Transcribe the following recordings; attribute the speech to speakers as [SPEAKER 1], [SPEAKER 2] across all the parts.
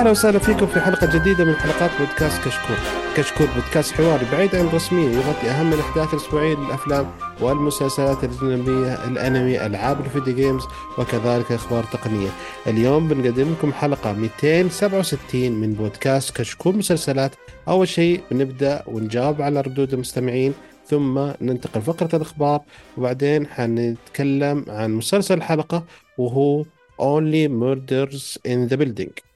[SPEAKER 1] أهلا وسهلا فيكم في حلقة جديدة من حلقات بودكاست كشكول. كشكول بودكاست حواري بعيد عن الرسمية يغطي أهم الأحداث الأسبوعية للأفلام والمسلسلات الأجنبية، الأنمي، ألعاب الفيديو جيمز وكذلك أخبار تقنية. اليوم بنقدم لكم حلقة 267 من بودكاست كشكول مسلسلات. أول شيء بنبدأ ونجاوب على ردود المستمعين ثم ننتقل فقرة الأخبار وبعدين حنتكلم عن مسلسل الحلقة وهو Only Murders in the Building.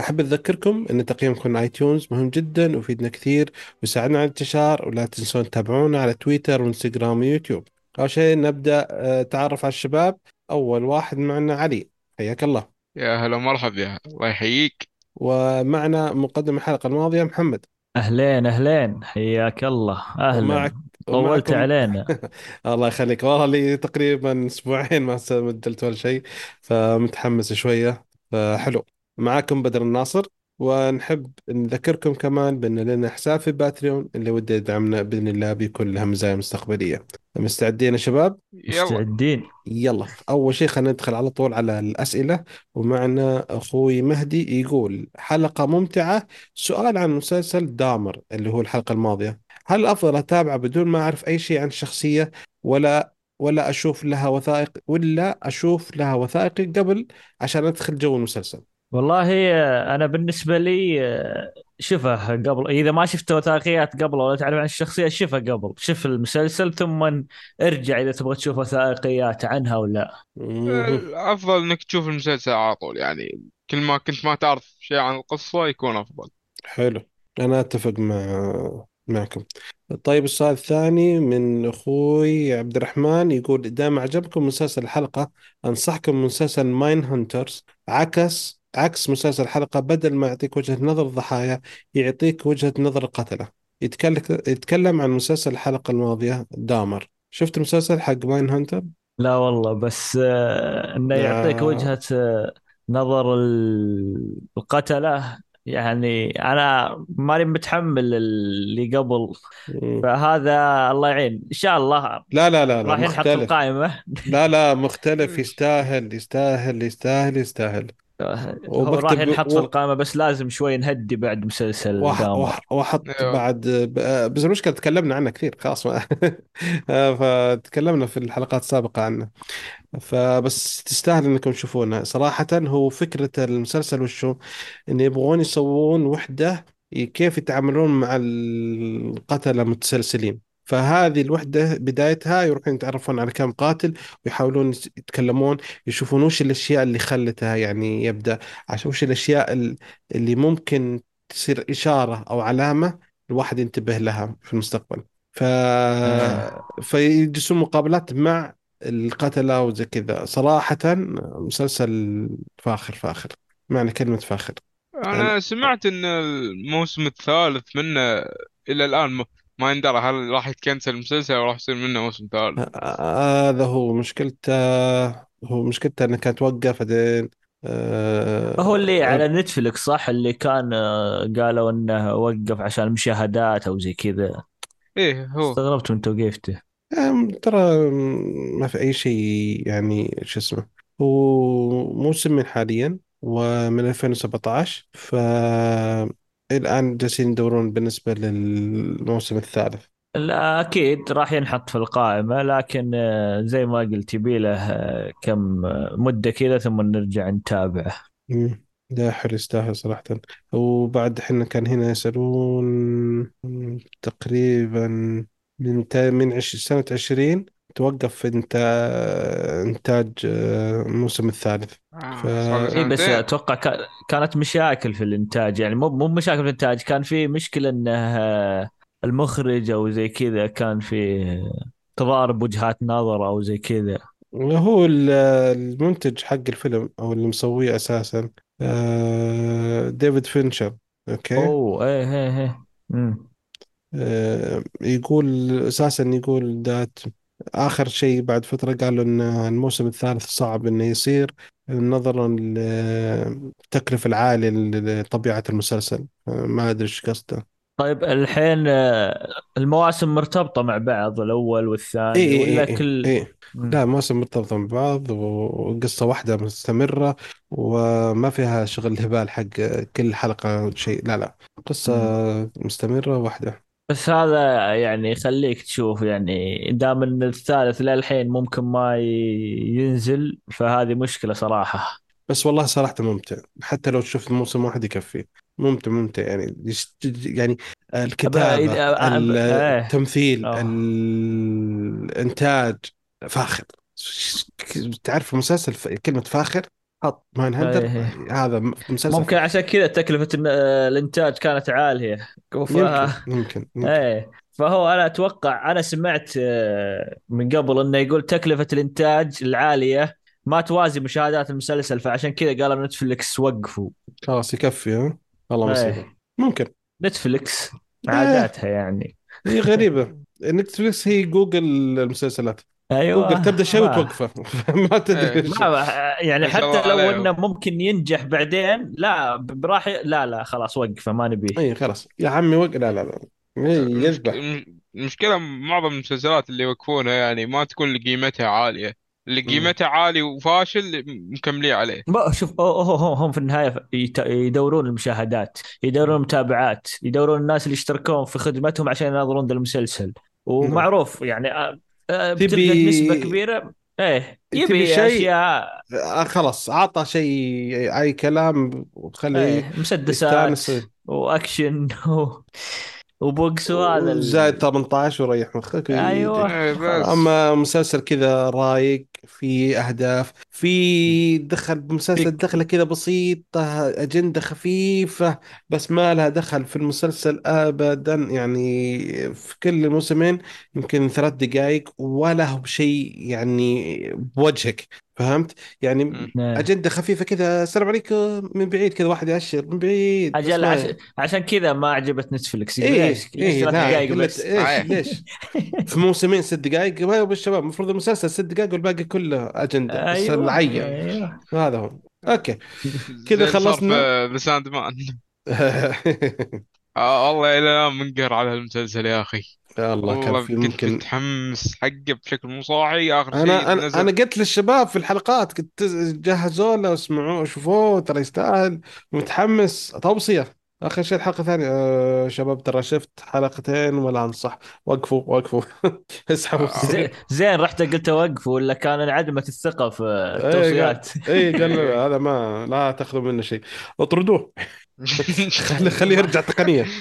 [SPEAKER 1] أحب أذكركم أن تقييمكم على آي تيونز مهم جدا ويفيدنا كثير. ويساعدنا على الانتشار ولا تنسون تتابعونا على تويتر وإنستغرام ويوتيوب. أول شيء نبدأ آه، تعرف على الشباب. أول واحد معنا علي. حياك الله.
[SPEAKER 2] يا هلا ومرحبا يا الله يحييك.
[SPEAKER 1] ومعنا مقدم الحلقة الماضية محمد.
[SPEAKER 3] أهلين أهلين. حياك الله. أهلا.
[SPEAKER 1] ومعك
[SPEAKER 3] طولت
[SPEAKER 1] ومعكم
[SPEAKER 3] علينا.
[SPEAKER 1] الله يخليك. والله لي تقريبا أسبوعين ما سجلت ولا شيء. فمتحمس شوية. فحلو. معاكم بدر الناصر ونحب نذكركم كمان بأن لنا حساب في باتريون اللي وده يدعمنا بإذن الله بيكون لها مزايا مستقبلية. مستعدين يا شباب؟
[SPEAKER 2] يلا.
[SPEAKER 3] مستعدين.
[SPEAKER 1] يلا. أول شيء خلينا ندخل على طول على الأسئلة ومعنا أخوي مهدي يقول حلقة ممتعة. سؤال عن مسلسل دامر اللي هو الحلقة الماضية. هل أفضل أتابعه بدون ما أعرف أي شيء عن الشخصية ولا ولا أشوف لها وثائق ولا أشوف لها وثائقي قبل عشان أدخل جو المسلسل؟
[SPEAKER 3] والله آه، أنا بالنسبة لي آه، شوفه قبل إذا ما شفت وثائقيات قبل ولا تعرف عن الشخصية شوفه قبل. شوف المسلسل ثم ارجع إذا تبغى تشوف وثائقيات عنها ولا.
[SPEAKER 2] الأفضل إنك تشوف المسلسل على طول يعني كل ما كنت ما تعرف شيء عن القصة يكون أفضل.
[SPEAKER 1] حلو. أنا أتفق مع معكم. طيب السؤال الثاني من أخوي عبد الرحمن يقول ما عجبكم مسلسل الحلقة أنصحكم بمسلسل Mindhunters عكس عكس مسلسل الحلقة بدل ما يعطيك وجهة نظر الضحايا يعطيك وجهة نظر القتلة يتكلم عن مسلسل الحلقة الماضية دامر شفت المسلسل حق Mindhunter؟
[SPEAKER 3] لا والله بس آه، إنه يعطيك
[SPEAKER 1] آه.
[SPEAKER 3] وجهة آه، نظر ال- القتلة يعني أنا ماني متحمل اللي قبل. فهذا الله يعين إن شاء الله
[SPEAKER 1] لا لا لا لا
[SPEAKER 3] راح ينحط القائمة
[SPEAKER 1] لا لا مختلف؟ يستاهل يستاهل يستاهل يستاهل
[SPEAKER 3] هو راح ينحط في القائمة بس لازم شوي نهدي بعد مسلسل
[SPEAKER 1] وح
[SPEAKER 3] دامر
[SPEAKER 1] وح واحط
[SPEAKER 2] إيوه.
[SPEAKER 1] بعد بس المشكلة تكلمنا عنه كثير خلاص ما فتكلمنا في الحلقات السابقة عنه. فبس تستاهل إنكم تشوفونه. صراحة هو فكرة المسلسل وشو؟ إن يبغون يسوون وحدة كيف يتعاملون مع القتلة المتسلسلين. فهذه الوحدة بدايتها يروحون يتعرفون على كم قاتل ويحاولون يتكلمون يشوفون وش الأشياء اللي خلتها يعني يبدأ عشان وش الأشياء ال- اللي ممكن تصير إشارة أو علامة الواحد ينتبه لها في المستقبل. ف... فيجلسون مقابلات مع القتلة وزي كذا. صراحة مسلسل فاخر فاخر. معنى كلمة فاخر. أنا...
[SPEAKER 2] أنا سمعت إن الموسم الثالث منه إلى الآن م- ما يندرى هل راح يتكنسل المسلسل أو راح يصير منه موسم ثالث.
[SPEAKER 1] هذا هو مشكلته. هو مشكلته إنه كانت توقف بعدين.
[SPEAKER 3] هو اللي
[SPEAKER 1] آه...
[SPEAKER 3] على نتفلكس صح؟ اللي كان آه، قالوا إنه وقف عشان المشاهدات أو زي كذا.
[SPEAKER 2] إيه هو.
[SPEAKER 3] استغربت من توقيفته.
[SPEAKER 1] ترى ما في أي شيء يعني شو اسمه هو موسم من حاليا ومن 2017 ف الآن جالسين يدورون بالنسبة للموسم الثالث.
[SPEAKER 3] لا أكيد راح ينحط في القائمة لكن آه، زي ما قلت يبي له آه، كم آه، مدة كذا ثم نرجع نتابعه.
[SPEAKER 1] مم. لا حلو يستاهل صراحة. وبعد حنا كان هنا يسألون مم، تقريبا من تا- من عش سنة عشرين توقف في إنتا- إنتاج آه، الموسم الثالث. ف
[SPEAKER 2] آه له
[SPEAKER 3] اي بس
[SPEAKER 2] سنتين
[SPEAKER 3] أتوقع كا- كانت مشاكل في الإنتاج يعني مو مو مشاكل في الإنتاج كان في مشكلة إنه آه، المخرج أو زي كذا كان في تضارب وجهات نظر أو زي كذا.
[SPEAKER 1] هو ال- المنتج حق الفيلم أو اللي مسويه أساسا ديفيد فينشر.
[SPEAKER 3] أوكي؟ أوه إيه إيه
[SPEAKER 1] إيه. يقول أساسا يقول ذا آخر شيء بعد فترة قالوا إن الموسم الثالث صعب إنه يصير نظرا للتكلفة العالية لطبيعة المسلسل ما أدري إيش قصده
[SPEAKER 3] طيب الحين آه، المواسم مرتبطة مع بعض الأول والثاني
[SPEAKER 1] اي
[SPEAKER 3] ولا
[SPEAKER 1] اي
[SPEAKER 3] كل
[SPEAKER 1] اي إي.
[SPEAKER 3] مم.
[SPEAKER 1] لا مواسم مرتبطة من بعض وقصة واحدة مستمرة وما فيها شغل هبال حق كل حلقة شيء لا لا قصة
[SPEAKER 3] مم.
[SPEAKER 1] مستمرة واحدة
[SPEAKER 3] بس هذا يعني يخليك تشوف يعني دام إن الثالث للحين ممكن ما ينزل فهذه مشكلة صراحة.
[SPEAKER 1] بس والله صراحة ممتع. حتى لو تشوف موسم واحد يكفي. ممتع ممتع. يعني يعني
[SPEAKER 3] أب... إيه.
[SPEAKER 1] التمثيل
[SPEAKER 3] أوه.
[SPEAKER 1] الإنتاج فاخر. تعرف مسلسل ف- كلمة فاخر؟ حط مان
[SPEAKER 3] إيه.
[SPEAKER 1] هذا مسلسل
[SPEAKER 3] ممكن عشان كذا تكلفة الن- الإنتاج كانت عالية. ف...
[SPEAKER 1] يمكن يمكن يمكن.
[SPEAKER 3] إيه فهو أنا أتوقع أنا سمعت آه، من قبل إنه يقول تكلفة الإنتاج العالية ما توازي مشاهدات المسلسل فعشان كذا قالوا نتفلكس وقفوا.
[SPEAKER 1] خلاص يكفي ها؟ والله مصيبة
[SPEAKER 3] إيه
[SPEAKER 1] ممكن.
[SPEAKER 3] نتفلكس
[SPEAKER 1] إيه.
[SPEAKER 3] عاداتها يعني.
[SPEAKER 1] هي غريبة. نتفلكس هي جوجل المسلسلات. جوجل
[SPEAKER 3] أيوه
[SPEAKER 1] تبدأ شيء
[SPEAKER 3] ما
[SPEAKER 1] وتوقفه ما تدري
[SPEAKER 2] إيه.
[SPEAKER 3] يعني حتى لو
[SPEAKER 2] عليهم.
[SPEAKER 3] إنه ممكن ينجح بعدين لا براح لا لا خلاص وقفه ما نبيه.
[SPEAKER 1] اي خلاص. يا عمي وق لا لا لا. إيه،
[SPEAKER 2] المشك...
[SPEAKER 1] يذبح.
[SPEAKER 2] الم- المشكلة معظم المسلسلات اللي يوقفونها يعني ما تكون قيمتها عالية. اللي
[SPEAKER 1] مم.
[SPEAKER 2] قيمتها عالي وفاشل مكملين عليه.
[SPEAKER 3] ما- شوف هم هم في النهاية يدورون المشاهدات يدورون المتابعات يدورون الناس اللي يشتركون في خدمتهم عشان يناظرون ذا المسلسل. ومعروف يعني آه،
[SPEAKER 1] تبي-
[SPEAKER 3] نسبة كبيرة.
[SPEAKER 1] إيه
[SPEAKER 3] يبي
[SPEAKER 1] شيء-
[SPEAKER 3] أشياء.
[SPEAKER 1] آه خلاص عطى شيء أي كلام وخليه
[SPEAKER 3] إيه مسدسات وأكشن. و- وبوكس وهذا ال-
[SPEAKER 1] زائد 18 وريح مخك
[SPEAKER 3] أيوه
[SPEAKER 2] إيه، بس.
[SPEAKER 1] أما مسلسل كذا رايق في أهداف في دخل مسلسل. دخلة كذا بسيطة أجندة خفيفة بس ما لها دخل في المسلسل ابدا يعني في كل الموسمين يمكن ثلاث دقائق ولا هو بشيء يعني بوجهك فهمت؟ يعني.
[SPEAKER 3] إيه.
[SPEAKER 1] أجندة خفيفة كذا السلام عليكم من بعيد كذا واحد يأشر من بعيد أجل
[SPEAKER 3] عش... عشان كذا ما عجبت نتفلكس
[SPEAKER 1] إيه
[SPEAKER 3] إيش؟
[SPEAKER 1] إيه
[SPEAKER 3] ثلاث
[SPEAKER 1] لا
[SPEAKER 3] دقائق بس؟
[SPEAKER 1] إيش
[SPEAKER 2] صحيح.
[SPEAKER 1] ليش؟ في موسمين ست دقائق ما يبغى الشباب المفروض المسلسل ست دقائق والباقي كله أجندة بس
[SPEAKER 3] أيوه
[SPEAKER 1] العين
[SPEAKER 3] أيوه.
[SPEAKER 1] هذا هو.
[SPEAKER 2] أوكي.
[SPEAKER 1] كذا خلصنا.
[SPEAKER 2] بساند مان آه والله إلى الآن منقهر على المسلسل يا أخي.
[SPEAKER 1] الله كان
[SPEAKER 2] والله
[SPEAKER 1] في
[SPEAKER 2] كنت
[SPEAKER 1] ممكن
[SPEAKER 2] متحمس حقه بشكل مو صاحي آخر شيء
[SPEAKER 1] أنا أنا
[SPEAKER 2] نزل
[SPEAKER 1] أنا قلت للشباب في الحلقات قلت جهزوا له واسمعوه شوفوه ترى يستاهل. متحمس توصيه آخر شيء الحلقة الثانية. أه شباب ترى شفت حلقتين ولا أنصح. وقفوا وقفوا. اسحبوا.
[SPEAKER 2] آه.
[SPEAKER 3] زين زين رحت قلت اوقف ولا كان انعدمت الثقة في التوصيات
[SPEAKER 1] اي قال له هذا ما لا تاخذوا منه شيء. اطردوه. خلي خليه يرجع تقنيا.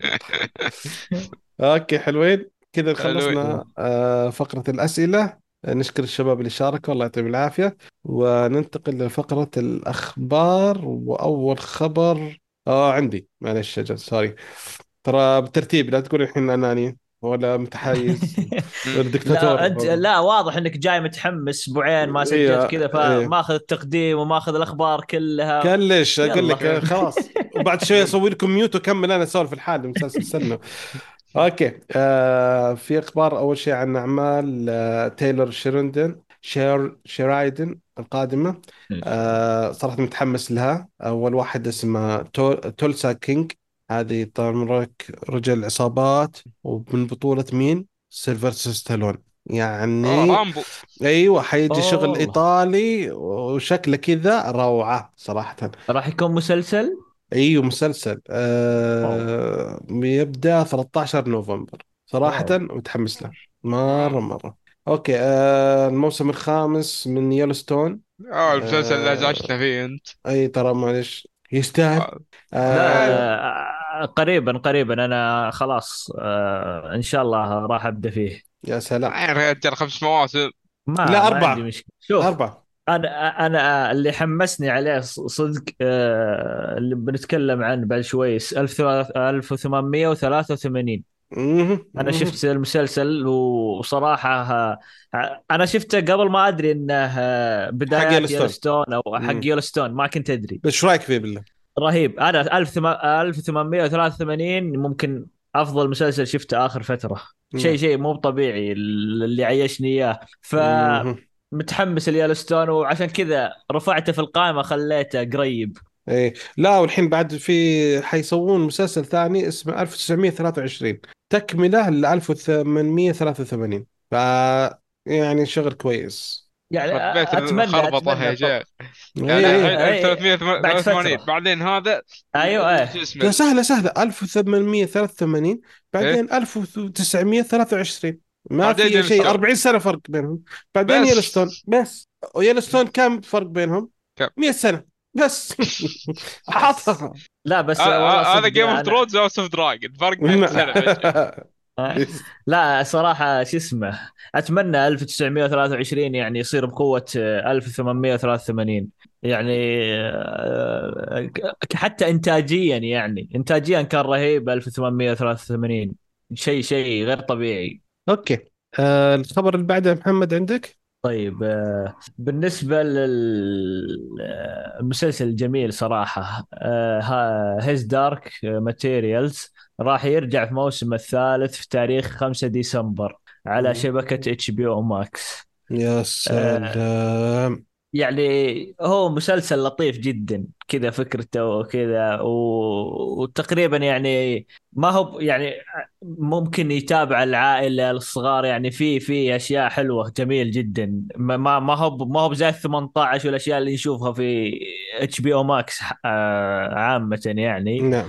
[SPEAKER 1] أوكي حلوين. كذا. خلصنا آه، فقرة الأسئلة. نشكر الشباب اللي شاركوا. الله يعطيهم العافية. وننتقل لفقرة الأخبار. وأول خبر آه عندي. معلش أجل sorry. ترى بالترتيب لا تقول الحين أناني ولا متحيز. ولا دكتاتور
[SPEAKER 3] لا أنت لا واضح إنك جاي متحمس أسبوعين ما
[SPEAKER 1] إيه،
[SPEAKER 3] سجلت كذا
[SPEAKER 1] إيه.
[SPEAKER 3] فماخذ التقديم وماخذ الأخبار كلها.
[SPEAKER 1] كان ليش
[SPEAKER 3] أقول.
[SPEAKER 1] لك خلاص. وبعد شوي أسوي لكم mute وأكمل أنا أسولف الحال مسلسل سنه أوكي. آه في أخبار أول شيء عن أعمال آه تايلور شيريدن شير شيريدن القادمة. آه صراحة متحمس لها. أول واحد اسمه Tu- Tulsa King. هذه طبعا رجل عصابات ومن بطولة مين؟ سيلفستر ستالون.
[SPEAKER 2] آه،
[SPEAKER 1] يعني
[SPEAKER 2] رامبو.
[SPEAKER 1] أيوه حيجي شغل
[SPEAKER 3] أوه.
[SPEAKER 1] إيطالي وشكله كذا روعة صراحة.
[SPEAKER 3] راح يكون مسلسل؟
[SPEAKER 1] أيوه مسلسل. آه يبدأ 13 نوفمبر صراحة
[SPEAKER 3] wow.
[SPEAKER 1] متحمس له. مرة مرة. أوكي آه الموسم الخامس من Yellowstone
[SPEAKER 2] آه المسلسل اللي
[SPEAKER 1] آه.
[SPEAKER 2] ازعجتنا فيه أنت.
[SPEAKER 1] أي ترى معلش يستاهل.
[SPEAKER 2] آه،
[SPEAKER 1] آه
[SPEAKER 3] لا آه، قريبا قريبا. أنا خلاص آه إن شاء الله راح أبدأ فيه.
[SPEAKER 1] يا سلام.
[SPEAKER 2] يا رجال خمس مواسم.
[SPEAKER 3] ما
[SPEAKER 1] لا،
[SPEAKER 3] ما
[SPEAKER 1] أربعة.
[SPEAKER 3] عندي مشكلة. شوف
[SPEAKER 1] أربعة.
[SPEAKER 3] أنا أنا اللي حمسني عليه صدق آه، اللي بنتكلم عنه بعد شوي 1883
[SPEAKER 1] مهم.
[SPEAKER 3] أنا شفت المسلسل وصراحة آه، أنا شفته قبل ما أدري إنه آه،
[SPEAKER 1] يellowstone.
[SPEAKER 3] يلستون أو حق. يلستون ما كنت أدري
[SPEAKER 1] إيش رأيك فيه بالله؟
[SPEAKER 3] رهيب أنا 1883 ممكن أفضل مسلسل شفته آخر فترة شيء شيء مو طبيعي اللي عيشني إياه ف. متحمس اليالستون وعشان كذا رفعته في القائمة خليته قريب.
[SPEAKER 1] إيه. لا والحين بعد في حيسوون مسلسل ثاني اسمه 1923 تكملة ل 1883 ف يعني شغل كويس.
[SPEAKER 3] يعني
[SPEAKER 2] حبيت
[SPEAKER 3] اتمنى
[SPEAKER 2] الخربطة يا شيخ
[SPEAKER 1] إيه
[SPEAKER 2] يعني الحين
[SPEAKER 3] إيه.
[SPEAKER 2] 1383
[SPEAKER 3] فترة.
[SPEAKER 2] بعدين هذا أيوه
[SPEAKER 1] إيه. سهلة سهلة. 1883 بعدين 1923 ما في شيء.
[SPEAKER 2] Yellowstone.
[SPEAKER 1] 40 سنة فرق بينهم. بعدين. Yellowstone. بس. و Yellowstone كم فرق بينهم؟
[SPEAKER 2] كم؟
[SPEAKER 1] 100 سنة. بس. حاطها
[SPEAKER 3] لا بس
[SPEAKER 2] آه، آه، هذا Game
[SPEAKER 3] of
[SPEAKER 2] Thrones House of Dragon فرق 100 سنة بس.
[SPEAKER 3] لا صراحة شو اسمه أتمنى 1923 يعني يصير بقوة آه، 1883 يعني آه، ك- حتى إنتاجيا يعني. إنتاجيا كان رهيب 1883 شيء شيء غير طبيعي.
[SPEAKER 1] okay آه الخبر اللي بعده محمد عندك؟
[SPEAKER 3] طيب آه، بالنسبة للمسلسل الجميل صراحة His Dark Materials راح يرجع في موسم الثالث في تاريخ 5 ديسمبر على
[SPEAKER 1] مم.
[SPEAKER 3] شبكة HBO Max
[SPEAKER 1] يا سلام
[SPEAKER 3] يعني هو مسلسل لطيف جدا كذا فكرته وكذا و- وتقريبا يعني ما هو يعني ممكن يتابع العائلة الصغار يعني في في أشياء حلوة جميل جدا. ما ما هو ما هو زي ال 18 والأشياء اللي نشوفها في HBO Max عامة يعني.
[SPEAKER 1] نعم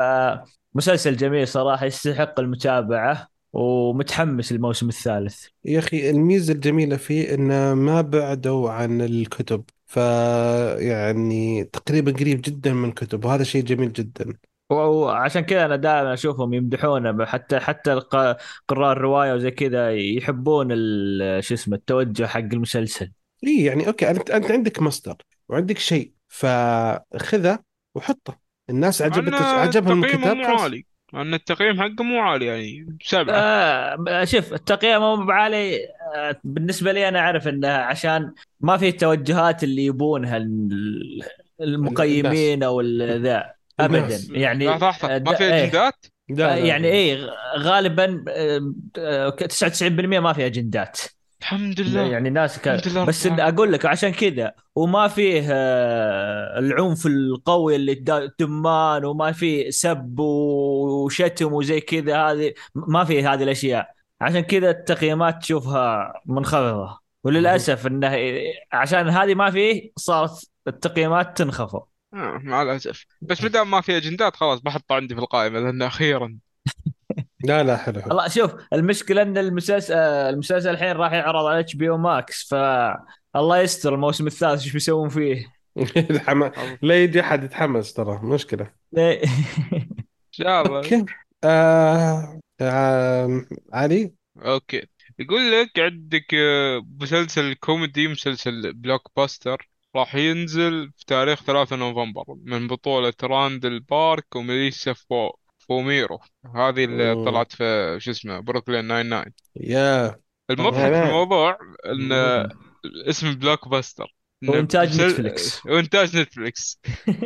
[SPEAKER 1] نعم.
[SPEAKER 3] مسلسل جميل صراحة يستحق المتابعة. ومتحمس للموسم الثالث.
[SPEAKER 1] يا أخي الميزة الجميلة فيه إنه ما بعدوا عن الكتب فيعني تقريبا قريب جدا من الكتب وهذا شيء جميل جدا.
[SPEAKER 3] وعشان كذا أنا دائما أشوفهم يمدحونه حتى حتى الق- قراء الرواية وزي كذا يحبون ال- شو اسمه التوجه حق المسلسل.
[SPEAKER 1] إيه يعني okay أنت أنت عندك مصدر وعندك شيء فخذه وحطه. الناس عجبت عجبهم الكتاب
[SPEAKER 2] عالي. أن التقييم حقه مو عالي يعني سبعة.
[SPEAKER 3] آه شوف التقييم مو بعالي. آه بالنسبة لي أنا أعرف إنه عشان ما في التوجهات اللي يبونها ال- المقيمين أو ذا ابدا. يعني
[SPEAKER 2] لحظة. ما في.
[SPEAKER 1] أجندات؟
[SPEAKER 3] يعني إيه غالبا آه، آه، 99% ما في أجندات.
[SPEAKER 2] الحمد لله.
[SPEAKER 3] يعني ناس ك...
[SPEAKER 2] الحمد لله
[SPEAKER 3] بس إن. أقول لك عشان كذا وما فيه آه، العنف القوي اللي دمان وما فيه سب وشتم وزي كذا هذه ما فيه هذه الأشياء. عشان كذا التقييمات تشوفها منخفضة. وللأسف إنه عشان هذه ما فيه صارت التقييمات تنخفض.
[SPEAKER 2] آه مع الأسف. بس مدام ما في اجندات خلاص بحطه عندي في القائمة لأنه أخيرا.
[SPEAKER 1] لا لا حلو حلو.
[SPEAKER 3] والله شوف المشكلة إن المسلسل آه، المسلسل الحين راح يعرض على HBO Max فالله يستر الموسم الثالث إيش بيسوون فيه.
[SPEAKER 1] الحما... لا يجي أحد يتحمس ترى مشكلة.
[SPEAKER 3] إيه.
[SPEAKER 2] إن شاء الله.
[SPEAKER 1] آه... آه... علي؟
[SPEAKER 2] okay. يقول لك عندك آه، مسلسل كوميدي مسلسل Blockbuster راح ينزل في تاريخ 3 نوفمبر من بطولة راندل بارك وميليسا فو فوميرو هذه اللي
[SPEAKER 1] مم.
[SPEAKER 2] طلعت في شو اسمه Brooklyn Nine-Nine
[SPEAKER 1] يا
[SPEAKER 2] المضحك في. الموضوع إن اسم Blockbuster إنه
[SPEAKER 3] وإنتاج
[SPEAKER 2] مسل-
[SPEAKER 3] نتفليكس.
[SPEAKER 2] وانتاج نتفليكس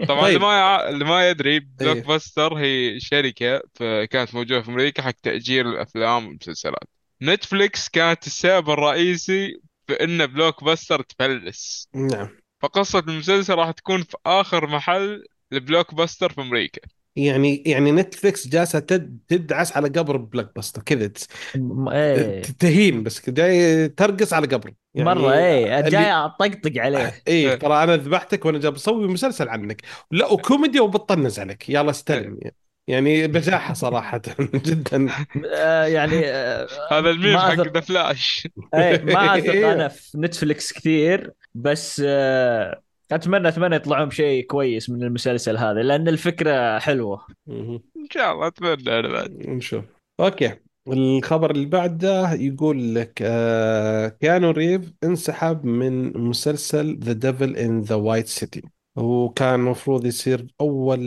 [SPEAKER 2] طبعا
[SPEAKER 1] طيب.
[SPEAKER 2] اللي ما يع... اللي ما يدري Block
[SPEAKER 1] إيه.
[SPEAKER 2] buster هي شركة ف- كانت موجودة في أمريكا حق تأجير الأفلام والمسلسلات نتفليكس كانت السبب الرئيسي في إن Blockbuster تفلس
[SPEAKER 1] نعم
[SPEAKER 2] فقصة المسلسل راح تكون في آخر محل ل Blockbuster في أمريكا
[SPEAKER 1] يعني يعني نتفليكس جالسة تد... تدعس على قبر Blockbuster كذا
[SPEAKER 3] إيه.
[SPEAKER 1] تهين بس جاي ترقص على قبره. يعني
[SPEAKER 3] مرة
[SPEAKER 1] إيه.
[SPEAKER 3] جاي أطقطق عليه.
[SPEAKER 1] إيه
[SPEAKER 2] إيه.
[SPEAKER 1] ترى أنا ذبحتك وأنا جاي بسوي مسلسل عنك. لا وكوميدي وبطنز عليك. يلا استلم. يعني بجاحة صراحة جدا.
[SPEAKER 3] آه، يعني آه،
[SPEAKER 2] هذا الميم حق ذا فلاش
[SPEAKER 3] إيه ما اثق
[SPEAKER 1] إيه.
[SPEAKER 3] أنا في نتفلكس كثير بس آه، اتمنى أتمنى يطلعون بشيء كويس من المسلسل هذا لأن الفكرة
[SPEAKER 1] حلوة.
[SPEAKER 2] إن شاء الله أتمنى أنا بعد.
[SPEAKER 1] نشوف okay. الخبر اللي بعده يقول لك آه كيانو ريفز انسحب من مسلسل The Devil in the White City وكان المفروض يصير أول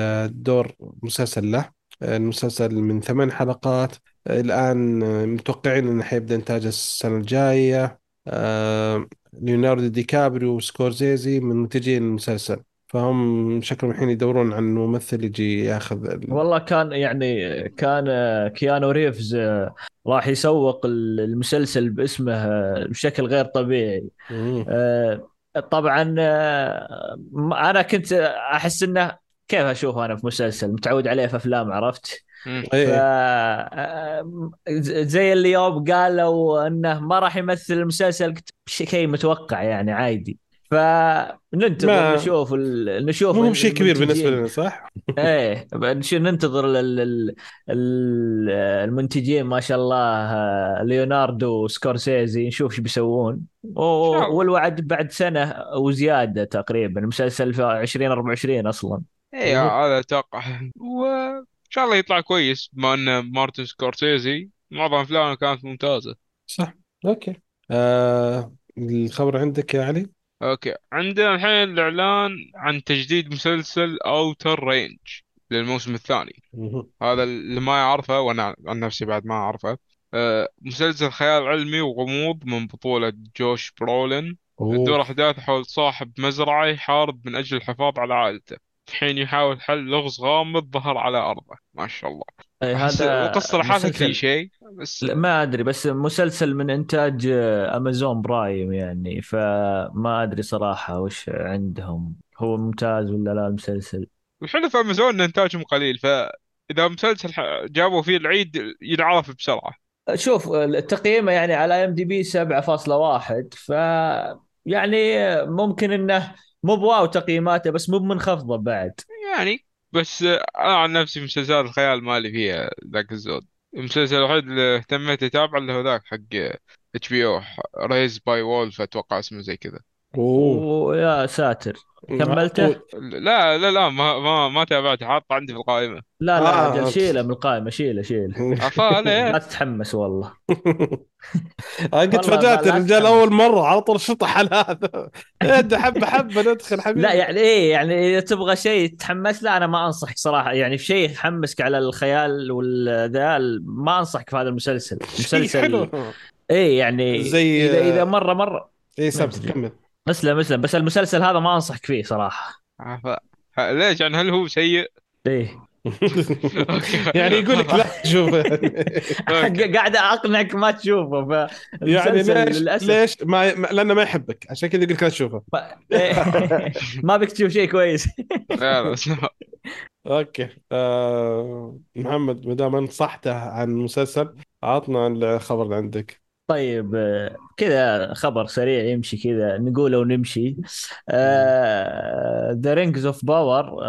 [SPEAKER 1] آه، دور مسلسل له. آه، المسلسل من ثمان حلقات. آه، الآن متوقعين إنه حيبدأ إنتاجه السنة الجاية. آه ليوناردو دي كابريو وسكورزيزي من منتجين المسلسل. فهم شكلهم الحين يدورون عن ممثل يجي ياخذ ال...
[SPEAKER 3] والله كان يعني كان كيانو ريفز آه، راح يسوق المسلسل باسمه آه، بشكل غير طبيعي. آه، طبعا أنا كنت أحس إنه كيف اشوفه أنا في مسلسل؟ متعود عليه في أفلام عرفت؟ زي اللي يوم قالوا إنه ما راح يمثل المسلسل قلت شيء متوقع يعني عادي. فننتظر
[SPEAKER 1] ما-
[SPEAKER 3] نشوف ال... نشوف
[SPEAKER 1] مو بشيء كبير بالنسبة
[SPEAKER 3] المنتجين.
[SPEAKER 1] لنا صح؟
[SPEAKER 3] إيه. نش- ننتظر ال... ال... ال- المنتجين ما شاء الله ليوناردو وسكورسيزي نشوف إيش بيسوون. و... والوعد بعد سنة وزيادة تقريبا المسلسل في 2024
[SPEAKER 2] أصلا.
[SPEAKER 1] إيه.
[SPEAKER 2] هذا أتوقع. وان شاء الله يطلع كويس بما ان مارتن سكورسيزي معظم افلامه كانت ممتازه
[SPEAKER 1] صح okay آه الخبر عندك يا علي؟
[SPEAKER 2] okay عندنا الحين الاعلان عن تجديد مسلسل Outer Range للموسم الثاني. هذا اللي ما يعرفه وأنا عن نفسي بعد ما اعرفه آه، مسلسل خيال علمي وغموض من بطولة جوش برولين تدور. أحداث حول صاحب مزرعة يحارب من أجل الحفاظ على عائلته حين يحاول حل لغز غامض ظهر على أرضه. ما شاء الله. أحس
[SPEAKER 3] هذا
[SPEAKER 2] القصة لحالها
[SPEAKER 3] مسلسل-
[SPEAKER 2] كليشيه بس
[SPEAKER 3] لا ما أدري بس مسلسل من إنتاج Amazon Prime يعني فما أدري صراحة وش عندهم. هو ممتاز ولا لا المسلسل؟
[SPEAKER 2] الحلو في أمازون إن إنتاجهم قليل فإذا مسلسل جابوا فيه العيد ينعرف بسرعة.
[SPEAKER 3] شوف التقييمه يعني على IMDb 7.1 ف يعني ممكن إنه مو ب wow تقييماته بس مو منخفضة بعد.
[SPEAKER 2] يعني بس أنا عن نفسي مسلسلات الخيال مالي فيها ذاك الزود. المسلسل الوحيد اللي اهتميت أتابعه اللي هو ذاك حق إتش بي أو ريز باي وولف أتوقع اسمه زي كذا.
[SPEAKER 1] أوه.
[SPEAKER 3] ويا ساتر. كملته؟
[SPEAKER 2] لا لا لا ما ما ما تابعته. حاطه عندي في القائمة.
[SPEAKER 3] لا لا
[SPEAKER 1] آه.
[SPEAKER 3] أجل شيله من القائمة شيله شيله.
[SPEAKER 2] عفا
[SPEAKER 3] لا تتحمس والله. أنا
[SPEAKER 1] فاجأت
[SPEAKER 3] لا
[SPEAKER 1] الرجال. أول مرة على طول شطح على هذا. ادى حبة حبة ندخل حبيبي.
[SPEAKER 3] لا يعني إيه يعني إذا تبغى شيء تحمس لا أنا ما انصحك صراحة. يعني في شيء يحمسك على الخيال والذا ما أنصحك في هذا المسلسل. مسلسل
[SPEAKER 1] حلو.
[SPEAKER 3] إيه يعني
[SPEAKER 1] زي-
[SPEAKER 3] إذا إذا مرة مرة.
[SPEAKER 1] اي سبت
[SPEAKER 3] أدري.
[SPEAKER 1] كمل.
[SPEAKER 3] اسلم اسلم بس المسلسل هذا ما أنصحك فيه صراحة.
[SPEAKER 2] عفا ه- ليش؟ يعني هل هو سيء؟
[SPEAKER 3] إيه.
[SPEAKER 1] يعني يقول لك لا تشوف
[SPEAKER 2] أوكي.
[SPEAKER 3] قاعد أقنعك ما تشوفه
[SPEAKER 1] يعني
[SPEAKER 3] فالمسلسل
[SPEAKER 1] ليش
[SPEAKER 3] للأسف.
[SPEAKER 1] ليش ما ما- لأنه ما يحبك. عشان كذا يقول لك لا تشوفه.
[SPEAKER 3] ما, إيه. ما بك تشوف شيء كويس.
[SPEAKER 1] okay. آه محمد ما دام نصحته عن المسلسل عطنا الخبر اللي عندك.
[SPEAKER 3] طيب كذا خبر سريع يمشي كذا نقوله ونمشي. The Rings of Power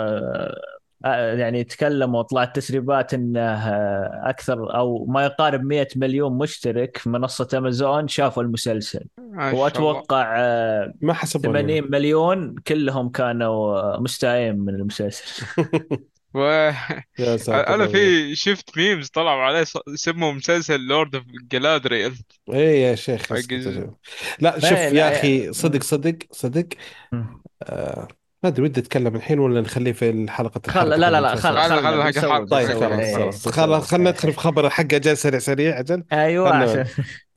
[SPEAKER 3] يعني تكلموا وطلعت تسريبات إنه آه، أكثر أو ما يقارب 100 مليون مشترك في منصة أمازون شافوا المسلسل. وأتوقع آه،
[SPEAKER 1] ما حسبوا
[SPEAKER 3] 80 مليون كلهم كانوا مستائين من المسلسل.
[SPEAKER 2] و...
[SPEAKER 1] يا ساتر
[SPEAKER 2] أنا في شفت memes طلعوا عليه ص- سموا مسلسل Lord of Galadriel
[SPEAKER 1] اي يا شيخ
[SPEAKER 2] حق
[SPEAKER 1] اسكت
[SPEAKER 2] الز-
[SPEAKER 1] أجل. لا شوف
[SPEAKER 3] لا،
[SPEAKER 1] يا
[SPEAKER 3] لا،
[SPEAKER 1] أخي صدق صدق صدق آه ما أدري ودي أتكلم الحين ولا نخليه في الحلقة
[SPEAKER 3] خل لا لا لا خل
[SPEAKER 2] خل-
[SPEAKER 3] خل
[SPEAKER 2] خل حق
[SPEAKER 3] بيسوي-
[SPEAKER 2] الحلقة.
[SPEAKER 1] طيب
[SPEAKER 3] بيسوي.
[SPEAKER 1] خلاص
[SPEAKER 3] إيه،
[SPEAKER 1] خلاص. خلاص خلينا ندخل في خبر حق أجل سريع سريع أجل
[SPEAKER 3] أيوه
[SPEAKER 1] خلنا-
[SPEAKER 3] عشان